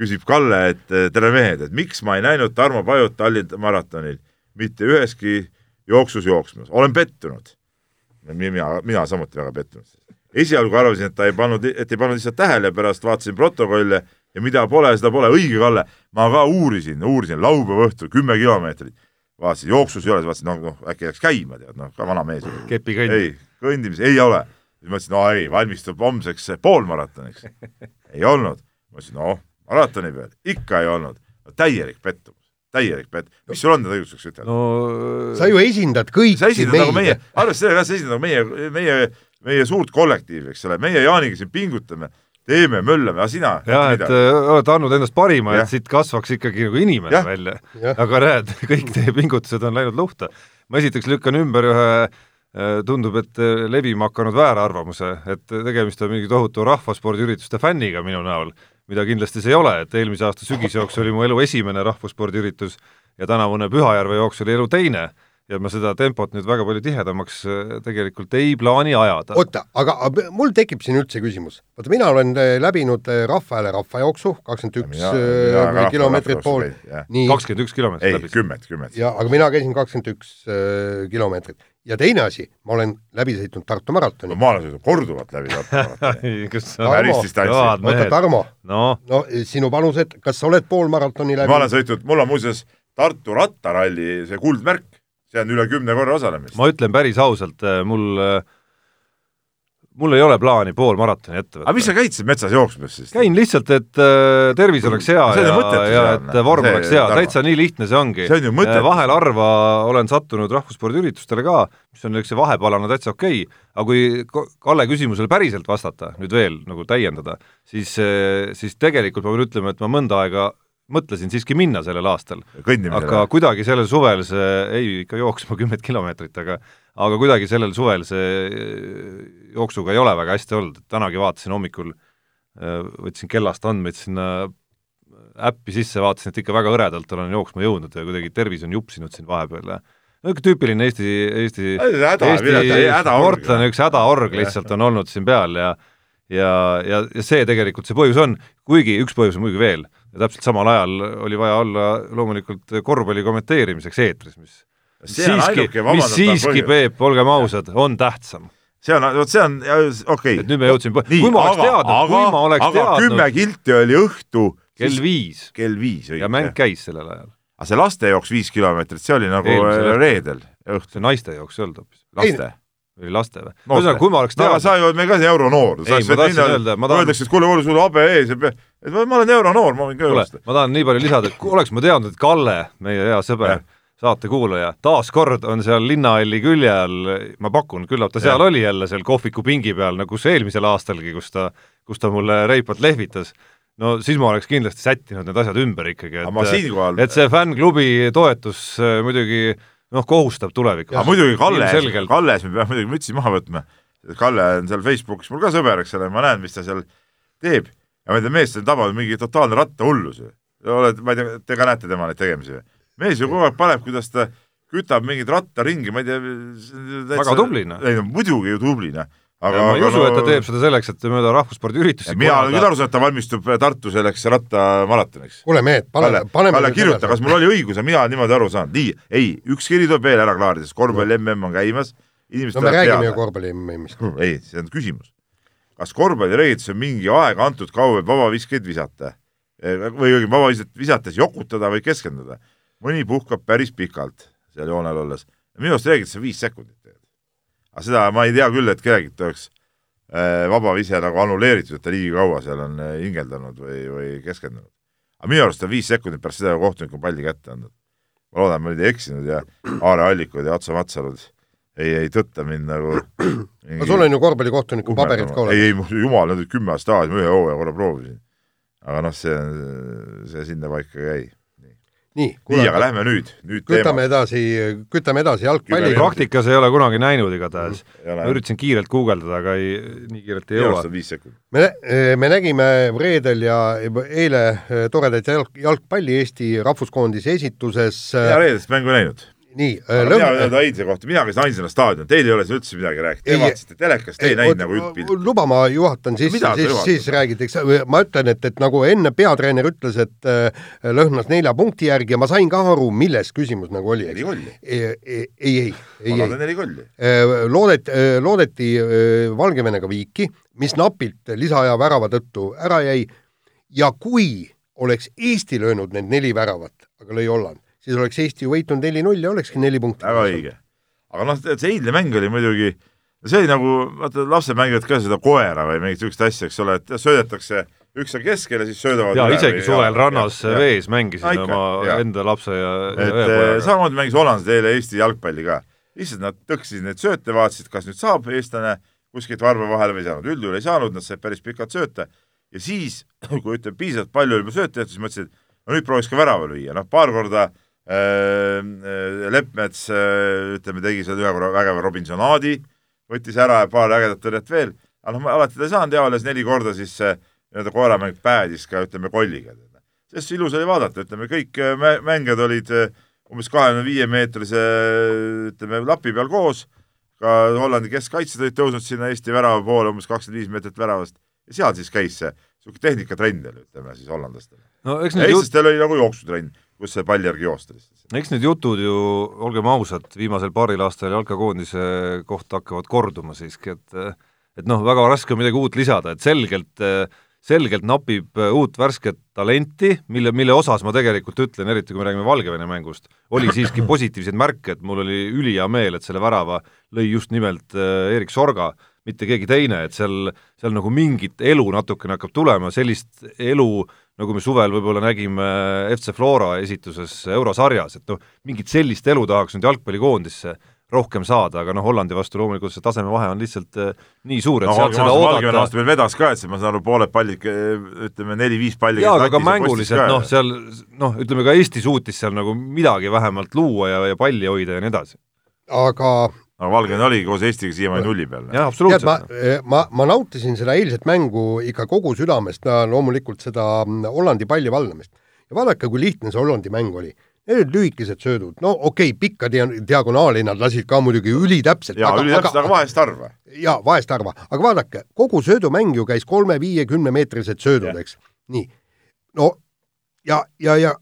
küsib Kalle, et tere mehed, et miks ma ei näinud Tarmo Pajut Tallinna maratonil mitte üheski jooksus jooksmas, olen pettunud mina, mina samuti väga pettunud. esialgu arvasin, et ta ei pannud, et ei pannud lihtsalt tähele, pärast vaatasin protokolle ja mida pole, seda pole, õige, Kalle, ma ka uurisin, uurisin laupäeva õhtul kümme kilomeetrit, vaatasin, jooksus ei ole, siis vaatasin, noh, noh, äkki läks käima, tead, noh, ka vana mees.
kepikõnd.
ei, kõndimis ei ole. siis mõtlesin, no ei, valmistub homseks poolmaratoniks. ei olnud. ma ütlesin, noh, maratoni peal, ikka ei olnud. täielik pettumus täielik pett. mis sul on õigustuseks ütelda
no...? sa ju esindad kõiki
sa esindad nagu meie, arvestades sellega, sa esindad nagu meie, meie, meie suurt kollektiivi, eks ole, meie Jaaniga siin pingutame, teeme, möllame, aga sina?
jah, et äh, oled andnud endast parima, et siit kasvaks ikkagi nagu inimene ja. välja. aga näed, kõik teie pingutused on läinud luhta. ma esiteks lükkan ümber ühe äh, tundub, et äh, levima hakanud väärarvamuse, et tegemist on mingi tohutu rahvaspordiürituste fänniga minu näol mida kindlasti see ei ole, et eelmise aasta sügisjooks oli mu elu esimene rahvusspordiüritus ja tänavune Pühajärve jooks oli elu teine ja ma seda tempot nüüd väga palju tihedamaks äh, tegelikult ei plaani ajada.
oota, aga mul tekib siin üldse küsimus. vaata, mina olen äh, läbinud äh, Rahva Hääle rahvajooksu, kakskümmend üks kilomeetrit pool.
kakskümmend üks kilomeetrit
läbis? ei, kümmet, kümmet.
ja, aga mina käisin kakskümmend üks kilomeetrit ja teine asi, ma olen läbi sõitnud Tartu maratoni
no,. ma olen sõitnud korduvalt läbi Tartu maratoni
päris distantsi.
oota, Tarmo no., no sinu panused, kas sa oled pool maratoni läbi?
ma olen sõitnud, mul on muuseas Tartu rattaralli see kuldmärk, see on üle kümne korra osalemist.
ma ütlen päris ausalt, äh, mul äh, mul ei ole plaani poolmaratoni ette võtta.
aga mis sa käid siis metsas jooksmas siis?
käin lihtsalt, et äh, tervis oleks hea ja, ja et
on.
vorm oleks hea, täitsa nii lihtne see ongi.
See on ju mõttetu.
vahel harva olen sattunud rahvusspordiüritustele ka, mis on niisuguse vahepalana täitsa okei okay. aga kui Kalle küsimusele päriselt vastata, nüüd veel nagu täiendada, siis, siis tegelikult ma pean ütlema, et ma mõnda aega mõtlesin siiski minna sellel aastal aga kuidagi sellel suvel see, ei ikka jooksma kümmet kilomeetrit, aga aga kuidagi sellel suvel see eh, jooksuga ei ole väga hästi olnud, et tänagi vaatasin hommikul, võtsin kellast andmeid sinna äppi sisse, vaatasin, et ikka väga hõredalt olen jooksma jõudnud ja kuidagi tervis on jupsinud siin vahepeal ja no niisugune tüüpiline Eesti, Eesti, Eesti
hädaorg.
sportlane, üks hädaorg lihtsalt on olnud siin peal ja ja, ja, ja see tegelikult see põhjus on, kuigi üks põhjus on muidugi veel, ja täpselt samal ajal oli vaja olla loomulikult korvpalli kommenteerimiseks eetris, mis siiski, mis siiski. Peep, olgem ausad, on tähtsam.
see on, vot see on, okei
et nüüd me jõudsime, kui ma oleks teadnud, kui ma oleks
aga kümme
teadnud
kilti oli õhtu
kell viis
kell viis
ja mäng käis sellel ajal.
aga see lastejooks viis kilomeetrit, see oli nagu
Eelmisel
äh, reedel õhtul,
see naiste jooks ei olnud hoopis.
laste.
või laste või? Ühesõnaga, kui ma oleks
no
teadnud
sa ju oled meil ka see euronoor.
Ei, ma tahtsin öelda, ma tahan-
öeldakse, et kuule, kuule, sul habe ees ja et ma olen euronoor, ma võin ka joosta.,
ma tahan nii palju lisada, et kui oleks ma teadnud, et Kalle, meie hea sõber, saatekuulaja, taaskord on seal linnahalli külje all, ma pakun, küllap ta seal
Jah.
oli jälle seal kohviku pingi peal, nagu see eelmisel aastalgi, kus ta, kus ta mulle reipalt lehvitas, no siis ma oleks kindlasti sättinud need asjad ümber ikkagi, et
siinkohal,
et see fännklubi toetus äh, muidugi noh, kohustab tulevikus.
aga muidugi Kalle,
ilmselgelt
Kalles me peame muidugi mütsi maha võtma. Kalle on seal Facebookis mul ka sõber, eks ole, ma näen, mis ta seal teeb ja ma ei tea, mees on tabanud mingi totaalne rattahullus oled, ma ei tea, te ka näete tema neid tegemisi või? Mees ju kogu aeg paneb, kuidas ta kütab mingit rattaringi, ma ei tea.
Väga tubli, noh.
ei no muidugi ju tubli noh.
aga ma ei usu, et ta teeb seda selleks, et mööda rahvusspordiüritusi
mina olen küll aru saanud, et ta valmistub Tartu selleks rattamaratoniks.
kuule mehed, pane paneme
Kalle kirjuta, kas mul oli õigus ja mina olen niimoodi aru saanud, nii, ei, üks kiri tuleb veel ära klaarida, sest korvpalli mm on käimas, inimesed
no me räägime ju korvpalli MM-ist.
ei, see on küsimus. kas korvpallireeglites on mingi aeg antud, kaua võib vabaviskeid visata? või õigemini vabavisket visates jokutada või keskenduda? Mõni puhkab päris pikalt seal joonel olles. minu arust on viis sekundit. aga seda ma ei tea küll, et kellelgi oleks äh, vabavise nagu annuleeritud, et ta liiga kaua seal on äh, hingeldanud või, või keskendunud. aga minu arust on viis sekundit pärast seda, kohtunik on palli kätte andnud. ma loodan, ma nüüd ei eksinud ja Aare Allikud ja Atso Matsalud ei, ei tõtta mind nagu
no sul on ju korvpallikohtuniku paberid ka
ei,
olemas.
ei, jumal, need olid kümme aastat tagasi, ma ühe hooaja korra proovisin. aga noh, see, see sinna paika ei käi.
nii,
nii, aga lähme nüüd, nüüd teema
kütame. edasi, kütame edasi jalgpalli
Kümme.
praktikas ei ole kunagi näinud igatahes. ma
ma
üritasin kiirelt guugeldada, aga ei, nii kiirelt ei jõua
viis sekundit.
me, me nägime reedel ja eile eh, toredat jalg, jalgpalli Eesti rahvuskoondise esituses.
mina reedest mängu ei näinud.
nii,
aga mina võin öelda Ainsa kohta, mina käisin Ainsana staadionil, teil ei ole siin üldse midagi rääkida, te vaatasite telekast, te ei näinud nagu üldpilti.
luba, ma juhatan sisse siis,
juhatad?
siis räägitakse, ma ütlen, et, et nagu enne peatreener ütles, et äh, lõhnas nelja punkti järgi ja ma sain ka aru, milles küsimus nagu oli,
neli
eks.
kolli.
ei, ei, ei, ei, ei
on. neli kolli.
Loodet-, loodeti äh, Valgevenega viiki, mis napilt lisaaja värava tõttu ära jäi ja kui oleks Eesti löönud need neli väravat, aga lõi Holland, siis oleks Eesti ju võitnud neli-null ja olekski neli punkti.
väga õige. aga noh, see eilne mäng oli muidugi, see oli nagu, vaata lapsed mängivad ka seda koera või mingit siukest asja, eks ole, et söödetakse üks on keskel ja siis söödavad
ja
üle
isegi
või-
suvel
ja-
rannas
ja- ja-
vees mängisin
No ikka,
oma
jaa.
enda lapse ja, ja
et eh, samamoodi mängis hollandlased eile Eesti jalgpalli ka. lihtsalt nad tõksisid neid sööte, vaatasid, kas nüüd saab eestlane kuskilt varba vahele või ei saanud, üldjuhul ei saanud, nad said päris pikalt sööte ja siis, kui ütleme, piisavalt palju oli juba sööte tehtud, siis mõtlesid, no nüüd prooviks ka värava lüüa, noh paar korda äh, Leppmets äh, ütleme, tegi seal ühe korra vägeva Robinsonaadi, võttis ära paar ägedat tõrjet veel, aga noh, alati ta ei saanud ja alles neli korda siis see nii-öelda koeramäng päädis ka ütleme kolliga. sest ilus oli vaadata, ütleme kõik mä- mängijad olid umbes kahekümne viie meetrise ütleme lapi peal koos, ka Hollandi keskkaitsjad olid tõusnud sinna Eesti värava poole umbes kakskümmend viis meetrit väravast ja seal siis käis see niisugune tehnikatrenn oli, ütleme siis hollandlastel.
no eks jut-,
eestlastel oli nagu jooksutrenn, kus see palli järgi joosta lihtsalt.
eks need jutud ju, olgem ausad, viimasel paaril aastal jalkakoondise kohta hakkavad korduma siiski, et et noh, väga raske on midagi uut lisada, et selgelt selgelt napib uut värsket talenti, mille, mille osas ma tegelikult ütlen, eriti kui me räägime Valgevene mängust, oli siiski positiivseid märke, et mul oli ülihea meel, et selle värava lõi just nimelt Erik Sorga, mitte keegi teine, et seal, seal nagu mingit elu natukene hakkab tulema, sellist elu, nagu me suvel võib-olla nägime FC Flora esituses eurosarjas, et noh, mingit sellist elu tahaks nüüd jalgpallikoondisse rohkem saada, aga noh, Hollandi vastu loomulikult see tasemevahe on lihtsalt äh, nii suur, et
no
sealt seda
Valgevene
oodata
vastu veel vedas ka, et see, ma saan aru, pooled pallid, ütleme neli-viis palli
jaa, aga ka mänguliselt noh, seal noh, ütleme ka Eesti suutis seal nagu midagi vähemalt luua ja, ja palli hoida ja nii edasi.
aga
aga Valgevene oligi koos Eestiga siiamaani nulli peal.
jah,
tead,
absoluutselt.
ma, ma, ma nautisin seda eilset mängu ikka kogu südamest, loomulikult seda mm, Hollandi palli vallamist. ja vaadake, kui lihtne see Hollandi mäng oli. Need olid lühikesed söödud, no okei okay,, pikka dia-, diagonaali nad lasid ka muidugi ülitäpselt.
jaa, ülitäpselt, aga vahest harva.
jaa, vahest harva, aga vaadake, kogu söödumäng ju käis kolme-viie-kümne meetrised söödud, eks. nii, no ja, ja, ja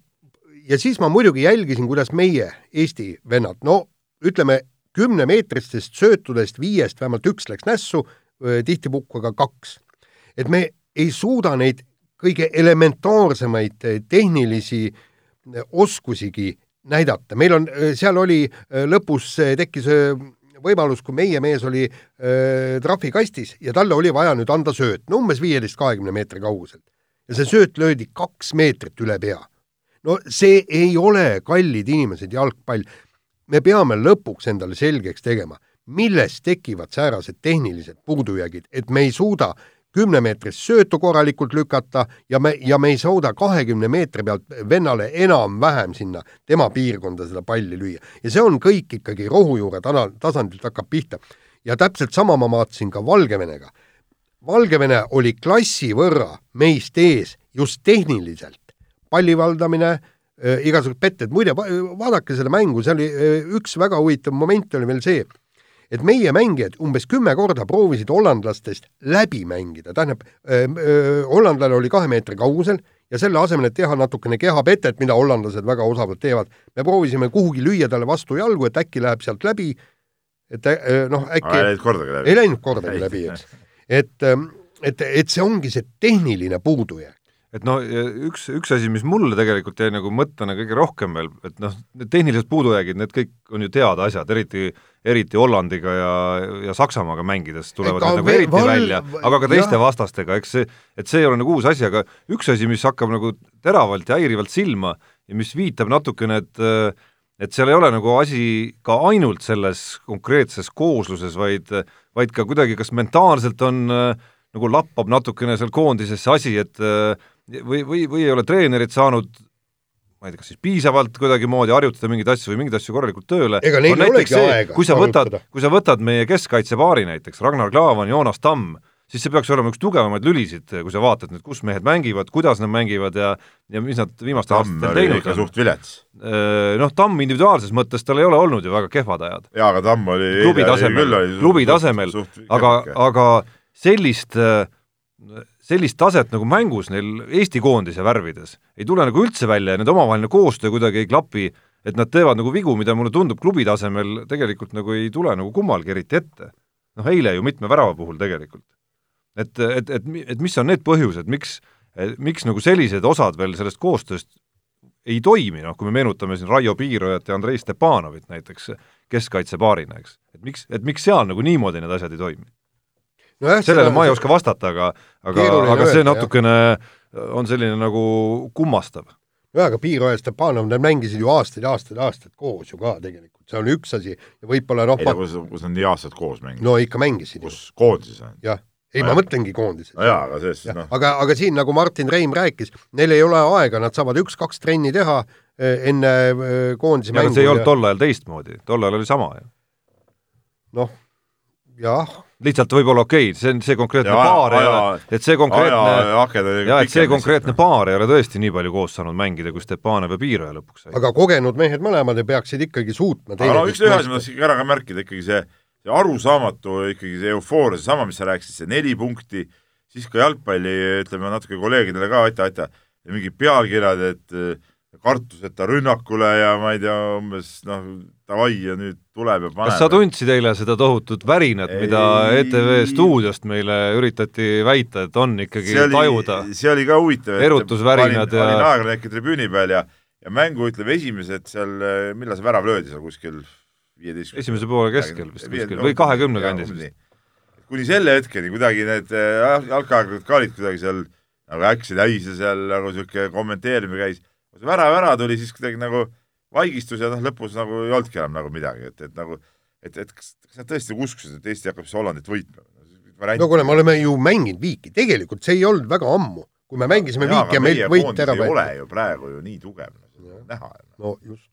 ja siis ma muidugi jälgisin, kuidas meie, Eesti vennad, no ütleme, kümnemeetristest söötudest viiest vähemalt üks läks nässu, tihtipuhku ka kaks. et me ei suuda neid kõige elementaarsemaid tehnilisi oskusigi näidata, meil on, seal oli lõpus tekkis võimalus, kui meie mees oli äh, trahvikastis ja talle oli vaja nüüd anda sööt, no umbes viieteist, kahekümne meetri kauguselt. ja see sööt löödi kaks meetrit üle pea. no see ei ole, kallid inimesed, jalgpall. Me peame lõpuks endale selgeks tegema, millest tekivad säärased tehnilised puudujäägid, et me ei suuda kümnemeetrist söötu korralikult lükata ja me, ja me ei suuda kahekümne meetri pealt vennale enam-vähem sinna tema piirkonda seda palli lüüa. ja see on kõik ikkagi rohujuure tana, tasandilt hakkab pihta. ja täpselt sama ma vaatasin ka Valgevenega. Valgevene oli klassi võrra meist ees just tehniliselt. palli valdamine igasugused petted, muide vaadake seda mängu, see oli äh, üks väga huvitav moment oli veel see, et meie mängijad umbes kümme korda proovisid hollandlastest läbi mängida, tähendab, hollandlane oli kahe meetri kaugusel ja selle asemel, et teha natukene kehapetet, mida hollandlased väga osavalt teevad, me proovisime kuhugi lüüa talle vastu jalgu, et äkki läheb sealt läbi, et noh, äkki
ei läinud kordagi läbi.
ei läinud kordagi läbi, eks. et, et, et see ongi see tehniline puudujääk
et noh, üks, üks asi, mis mulle tegelikult jäi nagu mõttena kõige rohkem veel, et noh, need tehnilised puudujäägid, need kõik on ju teada asjad, eriti eriti Hollandiga ja, ja Saksamaaga mängides tulevad need nagu eriti val... välja, aga ka teiste ja. vastastega, eks see, et see ei ole nagu uus asi, aga üks asi, mis hakkab nagu teravalt ja häirivalt silma ja mis viitab natukene, et et seal ei ole nagu asi ka ainult selles konkreetses koosluses, vaid, vaid ka kuidagi kas mentaalselt on nagu lappab natukene seal koondises see asi, et või, või, või ei ole treenerid saanud ma ei tea, kas siis piisavalt kuidagimoodi harjutada mingeid asju või mingeid asju korralikult tööle.
ega neil ei olegi see, aega
kui sa võtad, kui sa võtad meie keskkaitsepaari näiteks, Ragnar Klavan, Joonas Tamm, siis see peaks olema üks tugevamaid lülisid, kui sa vaatad nüüd, kus mehed mängivad, kuidas nad mängivad ja ja mis nad viimastel aastatel teinud
on. suht vilets.
Noh, Tamm individuaalses mõttes, tal ei ole olnud ju väga kehvad ajad.
jaa, aga Tamm oli
klubi tasemel, klubi tasemel, aga, aga sellist äh, sellist taset nagu mängus neil Eesti koondise värvides ei tule nagu üldse välja ja nende omavaheline koostöö kuidagi ei klapi, et nad teevad nagu vigu, mida mulle tundub klubi tasemel tegelikult nagu ei tule nagu kummalgi eriti ette. noh, eile ju mitme värava puhul tegelikult. et, et, et, et mis on need põhjused, miks, miks nagu sellised osad veel sellest koostööst ei toimi, noh kui me meenutame siin Raio Piirojat ja Andrei Stepanovit näiteks keskkaitsepaarina, eks, et miks, et miks seal nagu niimoodi need asjad ei toimi? No sellele ma ei oska vastata, aga aga, aga see natukene jah. on selline nagu kummastav.
jah, aga Piiro ja Stepanov, nad mängisid ju aastaid ja aastaid aastaid koos ju ka tegelikult, see on üks asi ja võib-olla noh
ei no kus, kus nad nii aastaid koos mängisid?
no ikka mängisid.
kus koondises on?
jah, ei no, ma mõtlengi koondises.
no jaa, aga selles noh
aga, aga siin, nagu Martin Reim rääkis, neil ei ole aega, nad saavad üks-kaks trenni teha eh, enne eh, koondise
mängu. see ei olnud tol ajal teistmoodi, tol ajal oli sama ju.
noh, jah
lihtsalt võib-olla okei okay,, see on see konkreetne ja, paar ei ole, et see konkreetne, jaa, et see konkreetne paar ei ole tõesti nii palju koos saanud mängida, kui Stepanov ja Piiroja lõpuks sai.
aga kogenud mehed mõlemad ja peaksid ikkagi suutma
aga no üks ühe asja ma tahtsin ära ka märkida, ikkagi see, see arusaamatu ikkagi see eufooria, seesama, mis sa rääkisid, see neli punkti, siis ka jalgpalli, ütleme natuke kolleegidele ka aita-aita, mingid pealkirjad, et kartuseta rünnakule ja ma ei tea, umbes noh, davai ja nüüd tuleb ja paneb.
kas sa tundsid eile seda tohutut värinat, mida ETV stuudiost meile üritati väita, et on ikkagi see oli, tajuda?
see oli ka huvitav.
erutusvärinad ja
olin ajakirjanike tribüüni peal ja, ja mängu ütleme esimesed seal, millal see värav löödi seal kuskil viieteist
esimese poole keskel vist kuskil või kahekümne kandis vist
kuni selle hetkeni kuidagi need äh, jalgpallurid ka olid kuidagi seal nagu äkki täis ja seal nagu sihuke kommenteerimine käis. Kui see värav ära tuli, siis kuidagi nagu vaigistus ja noh, lõpus nagu ei olnudki enam nagu midagi, et, et nagu et, et kas, kas nad tõesti uskusid, et Eesti hakkab siis Hollandit võitma?
no kuule, me oleme ju mänginud viiki, tegelikult see ei olnud väga ammu, kui me mängisime ja, viiki ja meilt võit ära
võeti. ei ole ju praegu ju nii tugev, näha.
no just.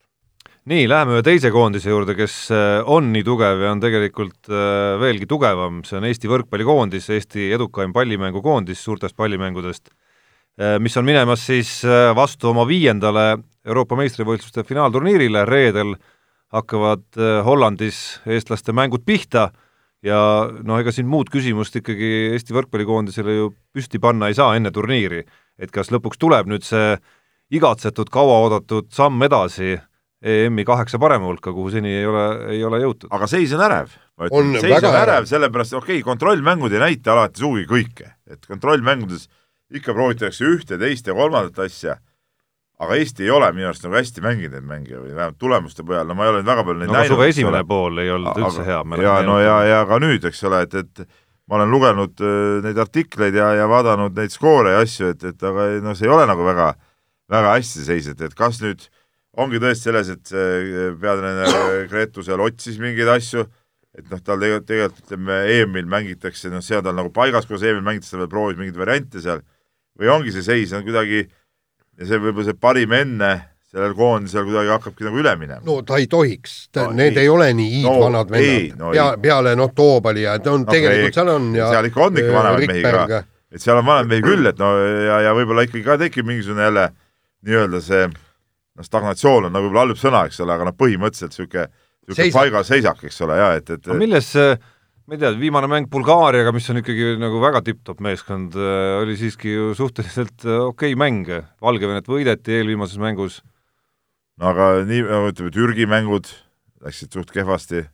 nii, läheme ühe teise koondise juurde, kes äh, on nii tugev ja on tegelikult äh, veelgi tugevam, see on Eesti võrkpallikoondis, Eesti edukaim pallimängukoondis suurtest pallimängudest, mis on minemas siis vastu oma viiendale Euroopa meistrivõistluste finaalturniirile, reedel hakkavad Hollandis eestlaste mängud pihta ja noh, ega siin muud küsimust ikkagi Eesti võrkpallikoondisele ju püsti panna ei saa enne turniiri, et kas lõpuks tuleb nüüd see igatsetud, kauaoodatud samm edasi EM-i kaheksa parema hulka, kuhu seni ei ole, ei ole jõutud.
aga seis on ärev. seis on ärev, ärev, sellepärast okei okay,, kontrollmängud ei näita alati sugugi kõike, et kontrollmängudes ikka proovitakse ühte, teist ja kolmandat asja aga Eesti ei ole minu arust nagu hästi mänginud neid mänge või vähemalt tulemuste põhjal, no ma ei ole väga palju neid
no,
näinud.
suve esimene pool ei olnud üldse hea.
ja no ja, ja ka nüüd, eks ole, et, et ma olen lugenud äh, neid artikleid ja, ja vaadanud neid skoore ja asju, et, et aga no see ei ole nagu väga, väga hästi seis, et, et kas nüüd ongi tõesti selles, et see äh, peatreener äh, Gretu seal otsis mingeid asju, et noh, tal tegelikult, tegelikult ütleme, EM-il mängitakse, noh, see on tal nagu paigas, kuidas EM-il mängitakse, ta proovis mingeid variante seal, või ongi see seis on kuidagi äh, ja see võib-olla see parim enne sellel koondisel kuidagi hakkabki nagu üle minema.
no ta ei tohiks, no, need nii. ei ole nii hiidvanad no, vennad no,, Pea, peale noh, Toobali ja ta on no, tegelikult seal on ja
seal ikka on ikka vanemaid mehi ka, et seal on vanemaid mehi küll, et no ja, ja võib-olla ikkagi ka tekib mingisugune jälle nii-öelda see noh, stagnatsioon on nagu võib-olla halb sõna, eks ole, aga noh, põhimõtteliselt niisugune niisugune paigalseisak, eks ole, ja et, et
milles see ma ei tea, viimane mäng Bulgaariaga, mis on ikkagi nagu väga tipp-topp meeskond, äh, oli siiski ju suhteliselt äh, okei okay mäng, Valgevenet võideti eelviimases mängus.
no aga nii, nagu ütleme, Türgi mängud läksid suht kehvasti.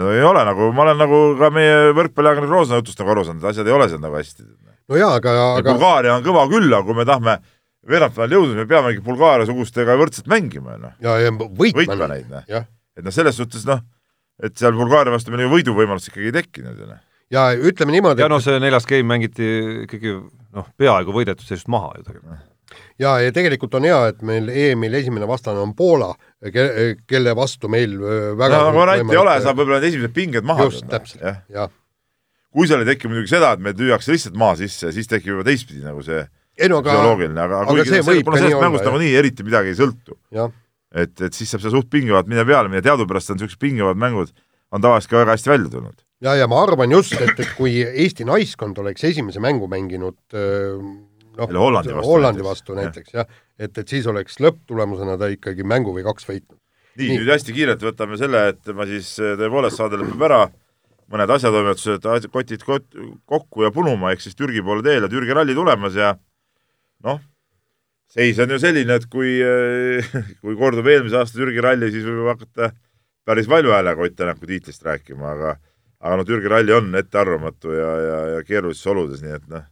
no ei ole nagu, ma olen nagu ka meie võrkpalliajakirjanik Roosna jutust nagu aru saanud, et asjad ei ole seal nagu hästi.
no jaa, aga, aga
Bulgaaria on kõva küll, aga kui me tahame veerandfinaalile jõuda, me peamegi Bulgaaria-sugustega võrdselt mängima, noh.
ja, ja võitma, võitma
neid, noh. et noh, selles suhtes noh et seal Bulgaaria vastu meil ju võiduvõimalust ikkagi ei tekkinud ju noh.
ja ütleme niimoodi
ja noh, see neljas game mängiti ikkagi noh, peaaegu võidetud seisust maha ju tegelikult.
ja, ja tegelikult on hea, et meil EM-il esimene vastane on Poola, kelle vastu meil väga
no varianti ei ole, saab võib-olla need esimesed pinged maha
just, täpselt, jah ja. ja..
kui seal ei teki muidugi seda, et meid lüüakse lihtsalt maa sisse, siis tekib juba teistpidi nagu see
ei no aga,
aga, aga kuigi see, see, kuna sellest mängust nagunii eriti midagi ei sõltu. jah et, et siis saab seal suht pingevad minna peale, mida teadupärast on niisugused pingevad mängud, on tavaliselt ka väga hästi välja tulnud.
ja, ja ma arvan just, et, et kui Eesti naiskond oleks esimese mängu mänginud noh,
Hollandi vastu,
Hollandi vastu näiteks jah ja,, et, et siis oleks lõpptulemusena ta ikkagi mängu või kaks võitnud.
nii, nii., nüüd hästi kiirelt võtame selle, et ma siis tõepoolest, saade lõpeb ära, mõned asjatoimetused, kotid kot, kokku ja punuma, ehk siis Türgi poole teel ja Türgi ralli tulemas ja noh, seis on ju selline, et kui, kui kordub eelmise aasta Türgi ralli, siis võib hakata päris valju häälega Ott Tänaku tiitlist rääkima, aga aga no Türgi ralli on ettearvamatu ja, ja, ja keerulistes oludes, nii et noh,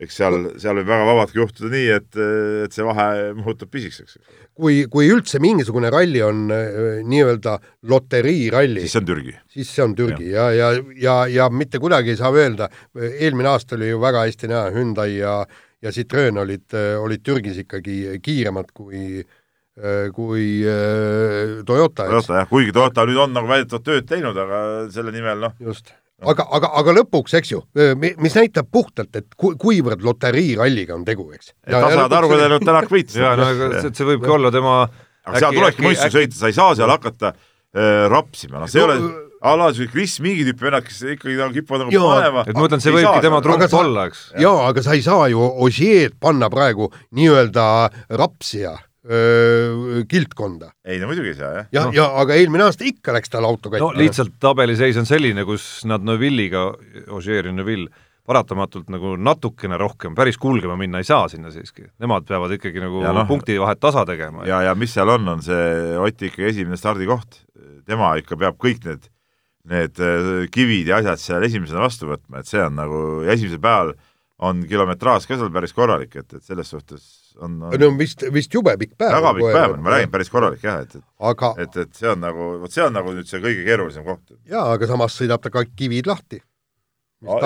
eks seal, seal võib väga vabalt juhtuda nii, et, et see vahe muutub pisikeseks.
kui, kui üldse mingisugune ralli on äh, nii-öelda loteriiralli,
siis see on Türgi.
siis see on Türgi ja, ja, ja, ja, ja mitte kuidagi ei saa öelda, eelmine aasta oli ju väga hästi näha, Hyundai ja ja Citroen olid, äh, olid Türgis ikkagi kiiremad kui äh, kui äh, Toyota.
Toyota jah, kuigi Toyota nüüd on nagu väidetavalt tööd teinud, aga selle nimel noh.
just, aga, aga, aga lõpuks, eks ju, mis näitab puhtalt, et ku, kuivõrd loteriiralliga on tegu, eks.
et sa saad aru, kui nüüd Tänak võitis.
jaa, no aga see, see võibki olla tema
aga seal tulebki mõistus sõita, sa ei saa seal hakata äh, rapsima, noh, see no, ei ole ala see Chris mingi tüüpi vennad, kes ikkagi nagu kipuvad nagu panema.
et ma mõtlen, see võibki tema trump olla, eks.
jaa, aga sa ei saa ju Osieed panna praegu nii-öelda rapsija kiltkonda.
ei no muidugi ei saa, jah.
ja no., ja aga eelmine aasta ikka läks tal auto
katki. no lihtsalt tabeliseis on selline, kus nad Neuvilliga, Ogier ja Neuville, paratamatult nagu natukene rohkem, päris kulgema minna ei saa sinna siiski. Nemad peavad ikkagi nagu no, punktivahet tasa tegema.
ja, ja mis seal on, on see Oti ikkagi esimene stardikoht. tema ikka peab kõik need need äh, kivid ja asjad seal esimesena vastu võtma, et see on nagu, esimesel päeval on kilometraaž ka seal päris korralik, et, et selles suhtes on, on
no vist, vist jube pikk päev.
väga pikk päev on, ma räägin, päris korralik jah, et, et
aga
et, et see on nagu, vot see on nagu nüüd see kõige keerulisem koht.
jaa, aga samas sõidab ta ka kivid lahti.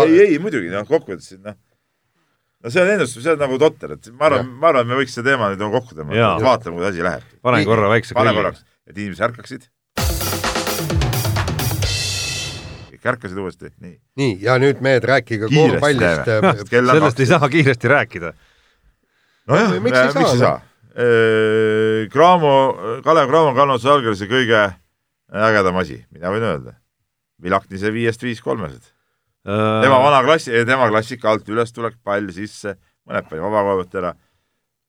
ei, ei muidugi, noh, kokkuvõttes noh, no see on ennustus, see on nagu totter, et ma arvan, ma arvan, me võiks selle teema nüüd nagu kokku tõmmata, vaatame, kuidas asi läheb.
panen korra väikse
korraks, et inimesed ärkaksid kõik ärkasid uuesti, nii.
nii, ja nüüd mehed, rääkige korvpallist.
sellest ei saa kiiresti rääkida.
nojah, miks ei saa, saa? Cramo, Kalev Cramo kannatuse allkirjas kõige ägedam asi, mina võin öelda. Vilaknise viiest viis kolmesed. tema vana klassi, tema klassika alt ülestulek, pall sisse, mõned pani vabakohvet ära.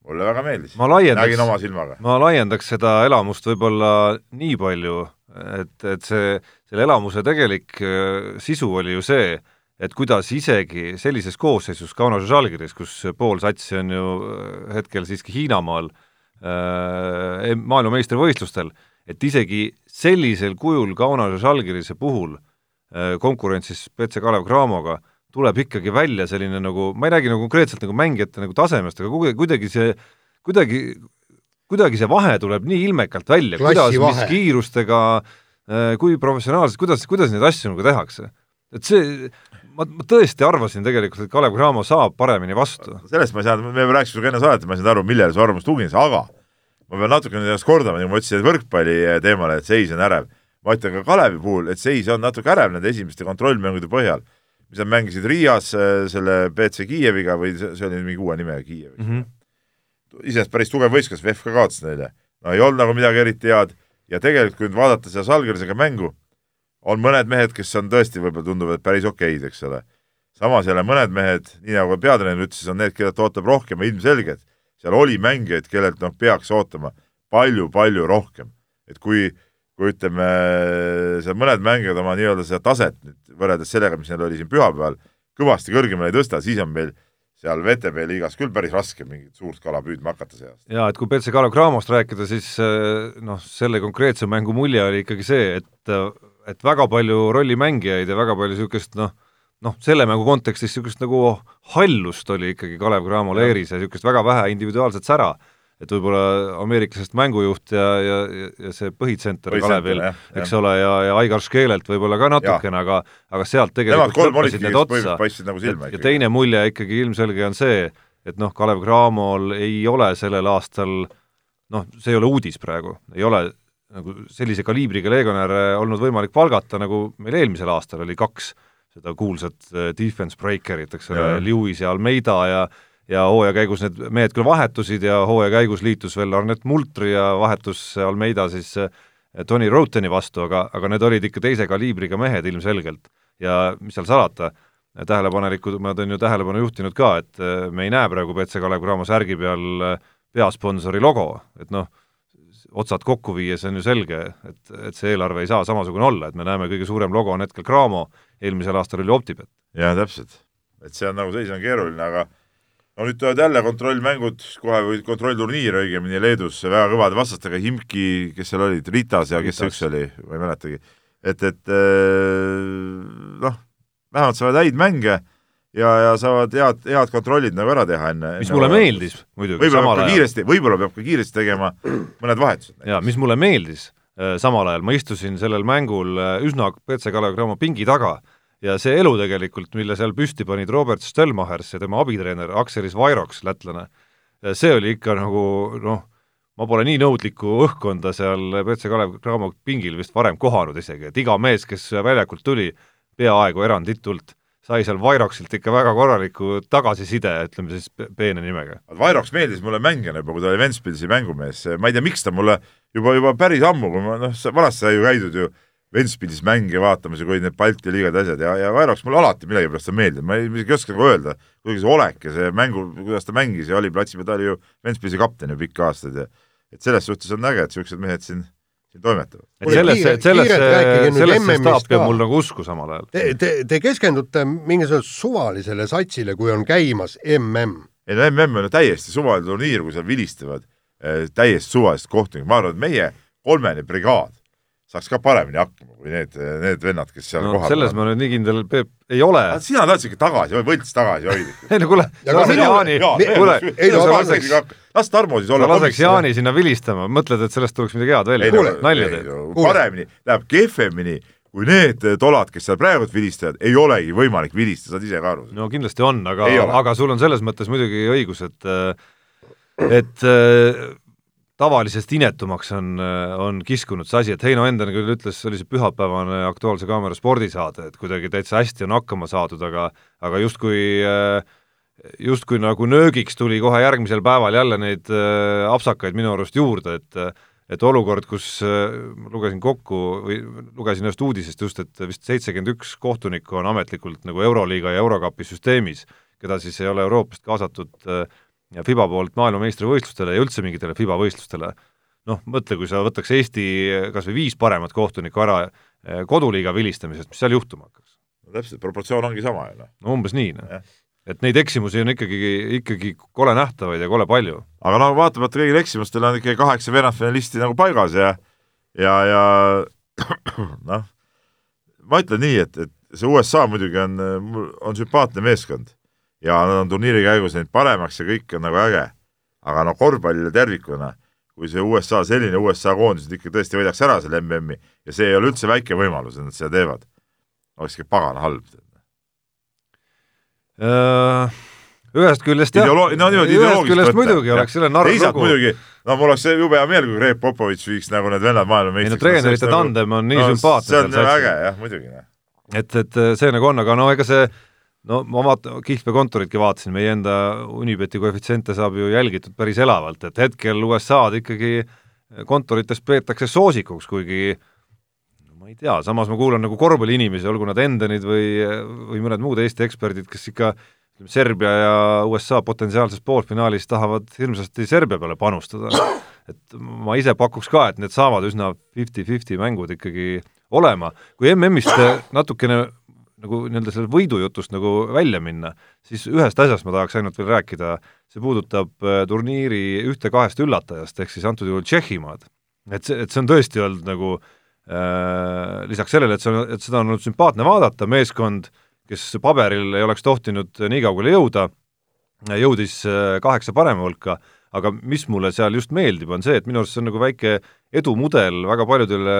mulle väga meeldis. nägin oma silmaga.
ma laiendaks seda elamust võib-olla nii palju, et, et see, selle elamuse tegelik äh, sisu oli ju see, et kuidas isegi sellises koosseisus Kaunas Žalgiris, kus pool satsi on ju äh, hetkel siiski Hiinamaal äh, maailmameistrivõistlustel, et isegi sellisel kujul Kaunas Žalgirise puhul konkurentsis BC Kalev Cramoga tuleb ikkagi välja selline nagu, ma ei räägi nagu konkreetselt nagu mängijate nagu tasemest, aga kuidagi see, kuidagi kuidagi see vahe tuleb nii ilmekalt välja, kuidas, mis kiirustega, äh, kui professionaalselt, kuidas, kuidas neid asju nagu tehakse. et see, ma, ma tõesti arvasin tegelikult, et Kalev Cramo saab paremini vastu.
sellest ma ei saanud, me rääkisime sinuga enne saadet, ma ei saanud aru, millele su arvamus tugines, aga ma pean natukene ennast kordama, nagu ma ütlesin, et võrkpalli teemale, et seis on ärev. ma ütlen ka Kalevi puhul, et seis on natuke ärev nende esimeste kontrollmängude põhjal, mis nad mängisid Riias äh, selle BC Kiieviga või see oli mingi uue nimega Kiiev mm. -hmm iseenesest päris tugev võistkond, kaotas neile. no ei olnud nagu midagi eriti head ja tegelikult, kui nüüd vaadata seda Salgrisega mängu, on mõned mehed, kes on tõesti võib-olla tunduvad päris okeid, eks ole. samas jälle mõned mehed, nii nagu peatreener ütles, on need, ta ootab rohkem ja ilmselgelt seal oli mängijaid, kellelt noh, peaks ootama palju-palju rohkem. et kui, kui ütleme, seal mõned mängijad oma nii-öelda seda taset nüüd võrreldes sellega, mis neil oli siin pühapäeval, kõvasti kõrgemale ei tõsta, siis on meil seal VTB liigas küll päris raske mingit suurt kala püüdma hakata see aasta.
jaa, et kui BC Kalev Cramost rääkida, siis eh, noh, selle konkreetse mängu mulje oli ikkagi see, et et väga palju rollimängijaid ja väga palju niisugust noh, noh, selle mängu kontekstis niisugust nagu hallust oli ikkagi Kalev Cramo leeris ja niisugust väga vähe individuaalset sära et võib-olla ameeriklasest mängujuht ja, ja, ja see põhitsenter Kalevil, eks jah. ole, ja, ja Aigar Škeelelt võib-olla ka natukene, aga aga sealt tegelikult lõppesid need otsa.
Nagu silma,
ja teine mulje ikkagi ilmselge on see, et noh, Kalev Cramol ei ole sellel aastal noh, see ei ole uudis praegu, ei ole nagu sellise kaliibriga legionäre olnud võimalik palgata, nagu meil eelmisel aastal oli kaks seda kuulsat eh, defense breaker'it, eks ole, Lewis ja Almeida ja ja hooaja käigus need mehed küll vahetusid ja hooaja käigus liitus veel Arnet Multri ja vahetus Almeida siis eh, Tony Roteni vastu, aga, aga need olid ikka teise kaliibriga mehed ilmselgelt. ja mis seal salata, tähelepanelikud, ma olen ju tähelepanu juhtinud ka, et eh, me ei näe praegu BC Kalev Cramo särgi peal eh, peasponsori logo, et noh, otsad kokku viies on ju selge, et, et see eelarve ei saa samasugune olla, et me näeme, kõige suurem logo on hetkel Cramo, eelmisel aastal oli Optibet.
jaa, täpselt. et see on nagu, seis on keeruline, aga no nüüd tulevad jälle kontrollmängud kohe või kontrollturniir õigemini Leedus väga kõvade vastastega, Himki, kes seal olid, Ritas ja kes see üks oli, ma ei mäletagi. et, et äh, noh, vähemalt saavad häid mänge ja, ja saavad head, head kontrollid nagu ära teha enne.
mis mulle meeldis muidugi.
võib-olla peab ka kiiresti, võib-olla peab ka kiiresti tegema mõned vahetused.
jaa, mis mulle meeldis äh, samal ajal, ma istusin sellel mängul äh, üsna BC Kalev Cramo pingi taga ja see elu tegelikult, mille seal püsti panid Robert Stelmachers ja tema abitreener Akselis Vairoks, lätlane, see oli ikka nagu noh, ma pole nii nõudlikku õhkkonda seal BC Kalev Cramo pingil vist varem kohanud isegi, et iga mees, kes väljakult tuli, peaaegu eranditult, sai seal Vairoksilt ikka väga korraliku tagasiside, ütleme siis peene nimega.
Vairoks meeldis mulle mängijana juba, kui ta oli Ventspilsi mängumees, ma ei tea, miks ta mulle juba, juba päris ammu, kui ma noh, vanasti sai ju käidud ju Ventspildis mänge vaatamas ja kui need Balti liigad asjad ja, ja Vaeroks mulle alati millegipärast on meeldinud, ma ei, isegi ei oska nagu öelda, kuidagi see olek ja see mängu, kuidas ta mängis ja oli platsi peal, ta oli ju Ventspilsi kapten ju pikki aastaid ja et selles suhtes on äge, et niisugused mehed siin toimetavad.
et sellesse, sellesse, sellesse staapi on mul nagu usku samal ajal.
Te, te, te keskendute mingisugusele suvalisele satsile, kui on käimas mm.
ei no mm on ju täiesti suvaline turniir, kui seal vilistavad eh, täiesti suvalised kohtunikud, ma arvan, et meie kolmene brigaad saaks ka paremini hakkama kui need, need vennad, kes seal
no,
kohal
selles ma nüüd nii kindel, Peep, ei ole.
sina tahtsid ikka tagasi, võlts tagasi hoida.
ei no kuule, sa lased Jaani,
kuule, laseks, las Tarmo siis olla.
sa laseks Jaani sinna vilistama, mõtled, et sellest tuleks midagi head välja? nalja teed?
paremini, läheb kehvemini kui need tolad, kes seal praegu vilistavad, ei olegi võimalik vilistada, saad ise ka aru.
no kindlasti on, aga, aga sul on selles mõttes muidugi õigus, et et tavalisest inetumaks on, on kiskunud see asi, et Heino Endel küll ütles, see oli see pühapäevane Aktuaalse Kaamera spordisaade, et kuidagi täitsa hästi on hakkama saadud, aga aga justkui justkui nagu nöögiks tuli kohe järgmisel päeval jälle neid apsakaid minu arust juurde, et et olukord, kus ma lugesin kokku või lugesin ühest uudisest just, et vist seitsekümmend üks kohtunikku on ametlikult nagu Euroliiga ja Eurokapi süsteemis, keda siis ei ole Euroopast kaasatud äh, FIBA poolt maailmameistrivõistlustele ja üldse mingitele FIBA võistlustele, noh, mõtle, kui sa võtaks Eesti kas või viis paremat kohtunikku ära eh, koduliiga vilistamisest, mis seal juhtuma hakkaks?
no täpselt, proportsioon ongi sama ju noh.
no umbes nii, noh. et neid eksimusi on ikkagi, ikkagi kole nähtavaid ja kole palju.
aga no vaatamata kõigile eksimustele on ikkagi kaheksa veerandfinalisti nagu paigas ja ja, ja noh, ma ütlen nii, et, et see USA muidugi on, on sümpaatne meeskond ja nad on turniiri käigus läinud paremaks ja kõik on nagu äge. aga noh, korvpall tervikuna, kui see USA, selline USA koondis ikka tõesti võidaks ära selle MM-i ja see ei ole üldse väike võimalus, et nad seda teevad, oleks ikka pagana halb
uh ühest küljest jah,
Ideolo no,
ühest küljest võtta. muidugi oleks selle narr
lugu. muidugi, no mul oleks jube hea meel, kui Reet Popovitš viiks nagu need vennad maailmameistriks.
ei no treenerite nagu- tandem on nii no, sümpaatne.
see on nagu äge jah, muidugi. Noh.
et, et see nagu on, aga no ega see no ma vaatan, kihlvee kontoritki vaatasin, meie enda Unibeti koefitsiente saab ju jälgitud päris elavalt, et hetkel USA-d ikkagi kontorites peetakse soosikuks, kuigi ma ei tea, samas ma kuulan nagu korvpalliinimesi, olgu nad Endenid või, või mõned muud Eesti eksperdid, kes ikka ütleme, Serbia ja USA potentsiaalses poolfinaalis tahavad hirmsasti Serbia peale panustada. et ma ise pakuks ka, et need saavad üsna fifty-fifty mängud ikkagi olema, kui MM-ist natukene nagu nii-öelda selle võidujutust nagu välja minna, siis ühest asjast ma tahaks ainult veel rääkida, see puudutab äh, turniiri ühte-kahest üllatajast, ehk siis antud juhul Tšehhimaad. et see, et see on tõesti olnud nagu äh, lisaks sellele, et see on, et seda on olnud sümpaatne vaadata, meeskond, kes paberil ei oleks tohtinud nii kaugele jõuda, jõudis äh, kaheksa parema hulka, aga mis mulle seal just meeldib, on see, et minu arust see on nagu väike edumudel väga paljudele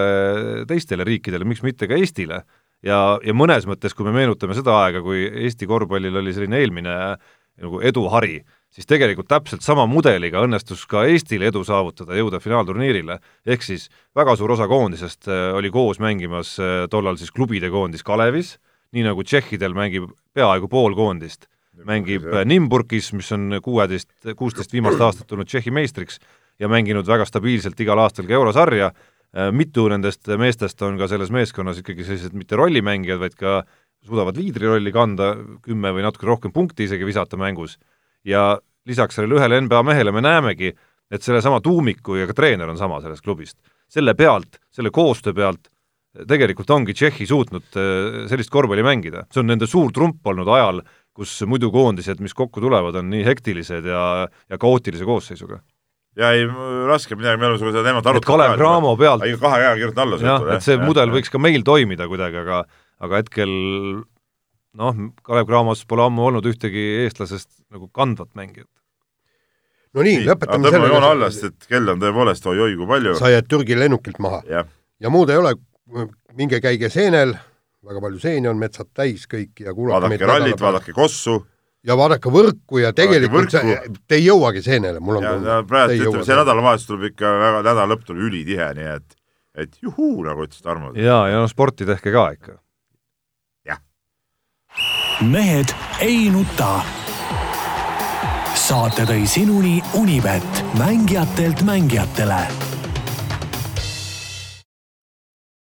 teistele riikidele, miks mitte ka Eestile ja, ja mõnes mõttes, kui me meenutame seda aega, kui Eesti korvpallil oli selline eelmine nagu eduhari, siis tegelikult täpselt sama mudeliga õnnestus ka Eestil edu saavutada, jõuda finaalturniirile, ehk siis väga suur osa koondisest äh, oli koos mängimas äh, tollal siis klubide koondis Kalevis, nii nagu tšehhidel mängib peaaegu pool koondist, mängib äh, Nimburgis, mis on kuueteist, kuusteist viimast aastat tulnud Tšehhi meistriks ja mänginud väga stabiilselt igal aastal ka eurosarja, Äh, mitu nendest meestest on ka selles meeskonnas ikkagi sellised mitte rollimängijad, vaid ka suudavad liidrirolli kanda, kümme või natuke rohkem punkti isegi visata mängus. ja lisaks sellele ühele NBA mehele me näemegi, et sellesama tuumiku ja ka treener on sama sellest klubist. selle pealt, selle koostöö pealt tegelikult ongi Tšehhi suutnud äh, sellist korvpalli mängida, see on nende suur trump olnud ajal, kus muidu koondised, mis kokku tulevad, on nii hektilised ja, ja kaootilise koosseisuga
ja ei, raske midagi, me oleme sinuga seda teemat arutanud.
Kalev Cramo pealt.
kahe käega kirjutan alla.
jah, et see ja, mudel ja. võiks ka meil toimida kuidagi, aga aga hetkel noh, Kalev Cramos pole ammu olnud ühtegi eestlasest nagu kandvat mängijat.
no nii, nii, lõpetame
selle. tõmbame joone alla, sest et kell on tõepoolest oi-oi kui palju.
sa jääd Türgi lennukilt maha. ja muud ei ole, minge käige seenel, väga palju seeni on metsad täis kõik ja kuulake
vaadake rallit, vaadake Kossu
ja vaadake võrku ja tegelikult see, te ei jõuagi seenele, mul on
tunne. praegu ütleme, see nädalavahetus tuleb ikka väga, nädala lõpp tuleb ülitihe, nii et, et juhuu, nagu ütles Tarmo.
ja, ja no sporti tehke ka ikka.
jah.
mehed ei nuta. saate tõi sinuni Unibet, mängijatelt mängijatele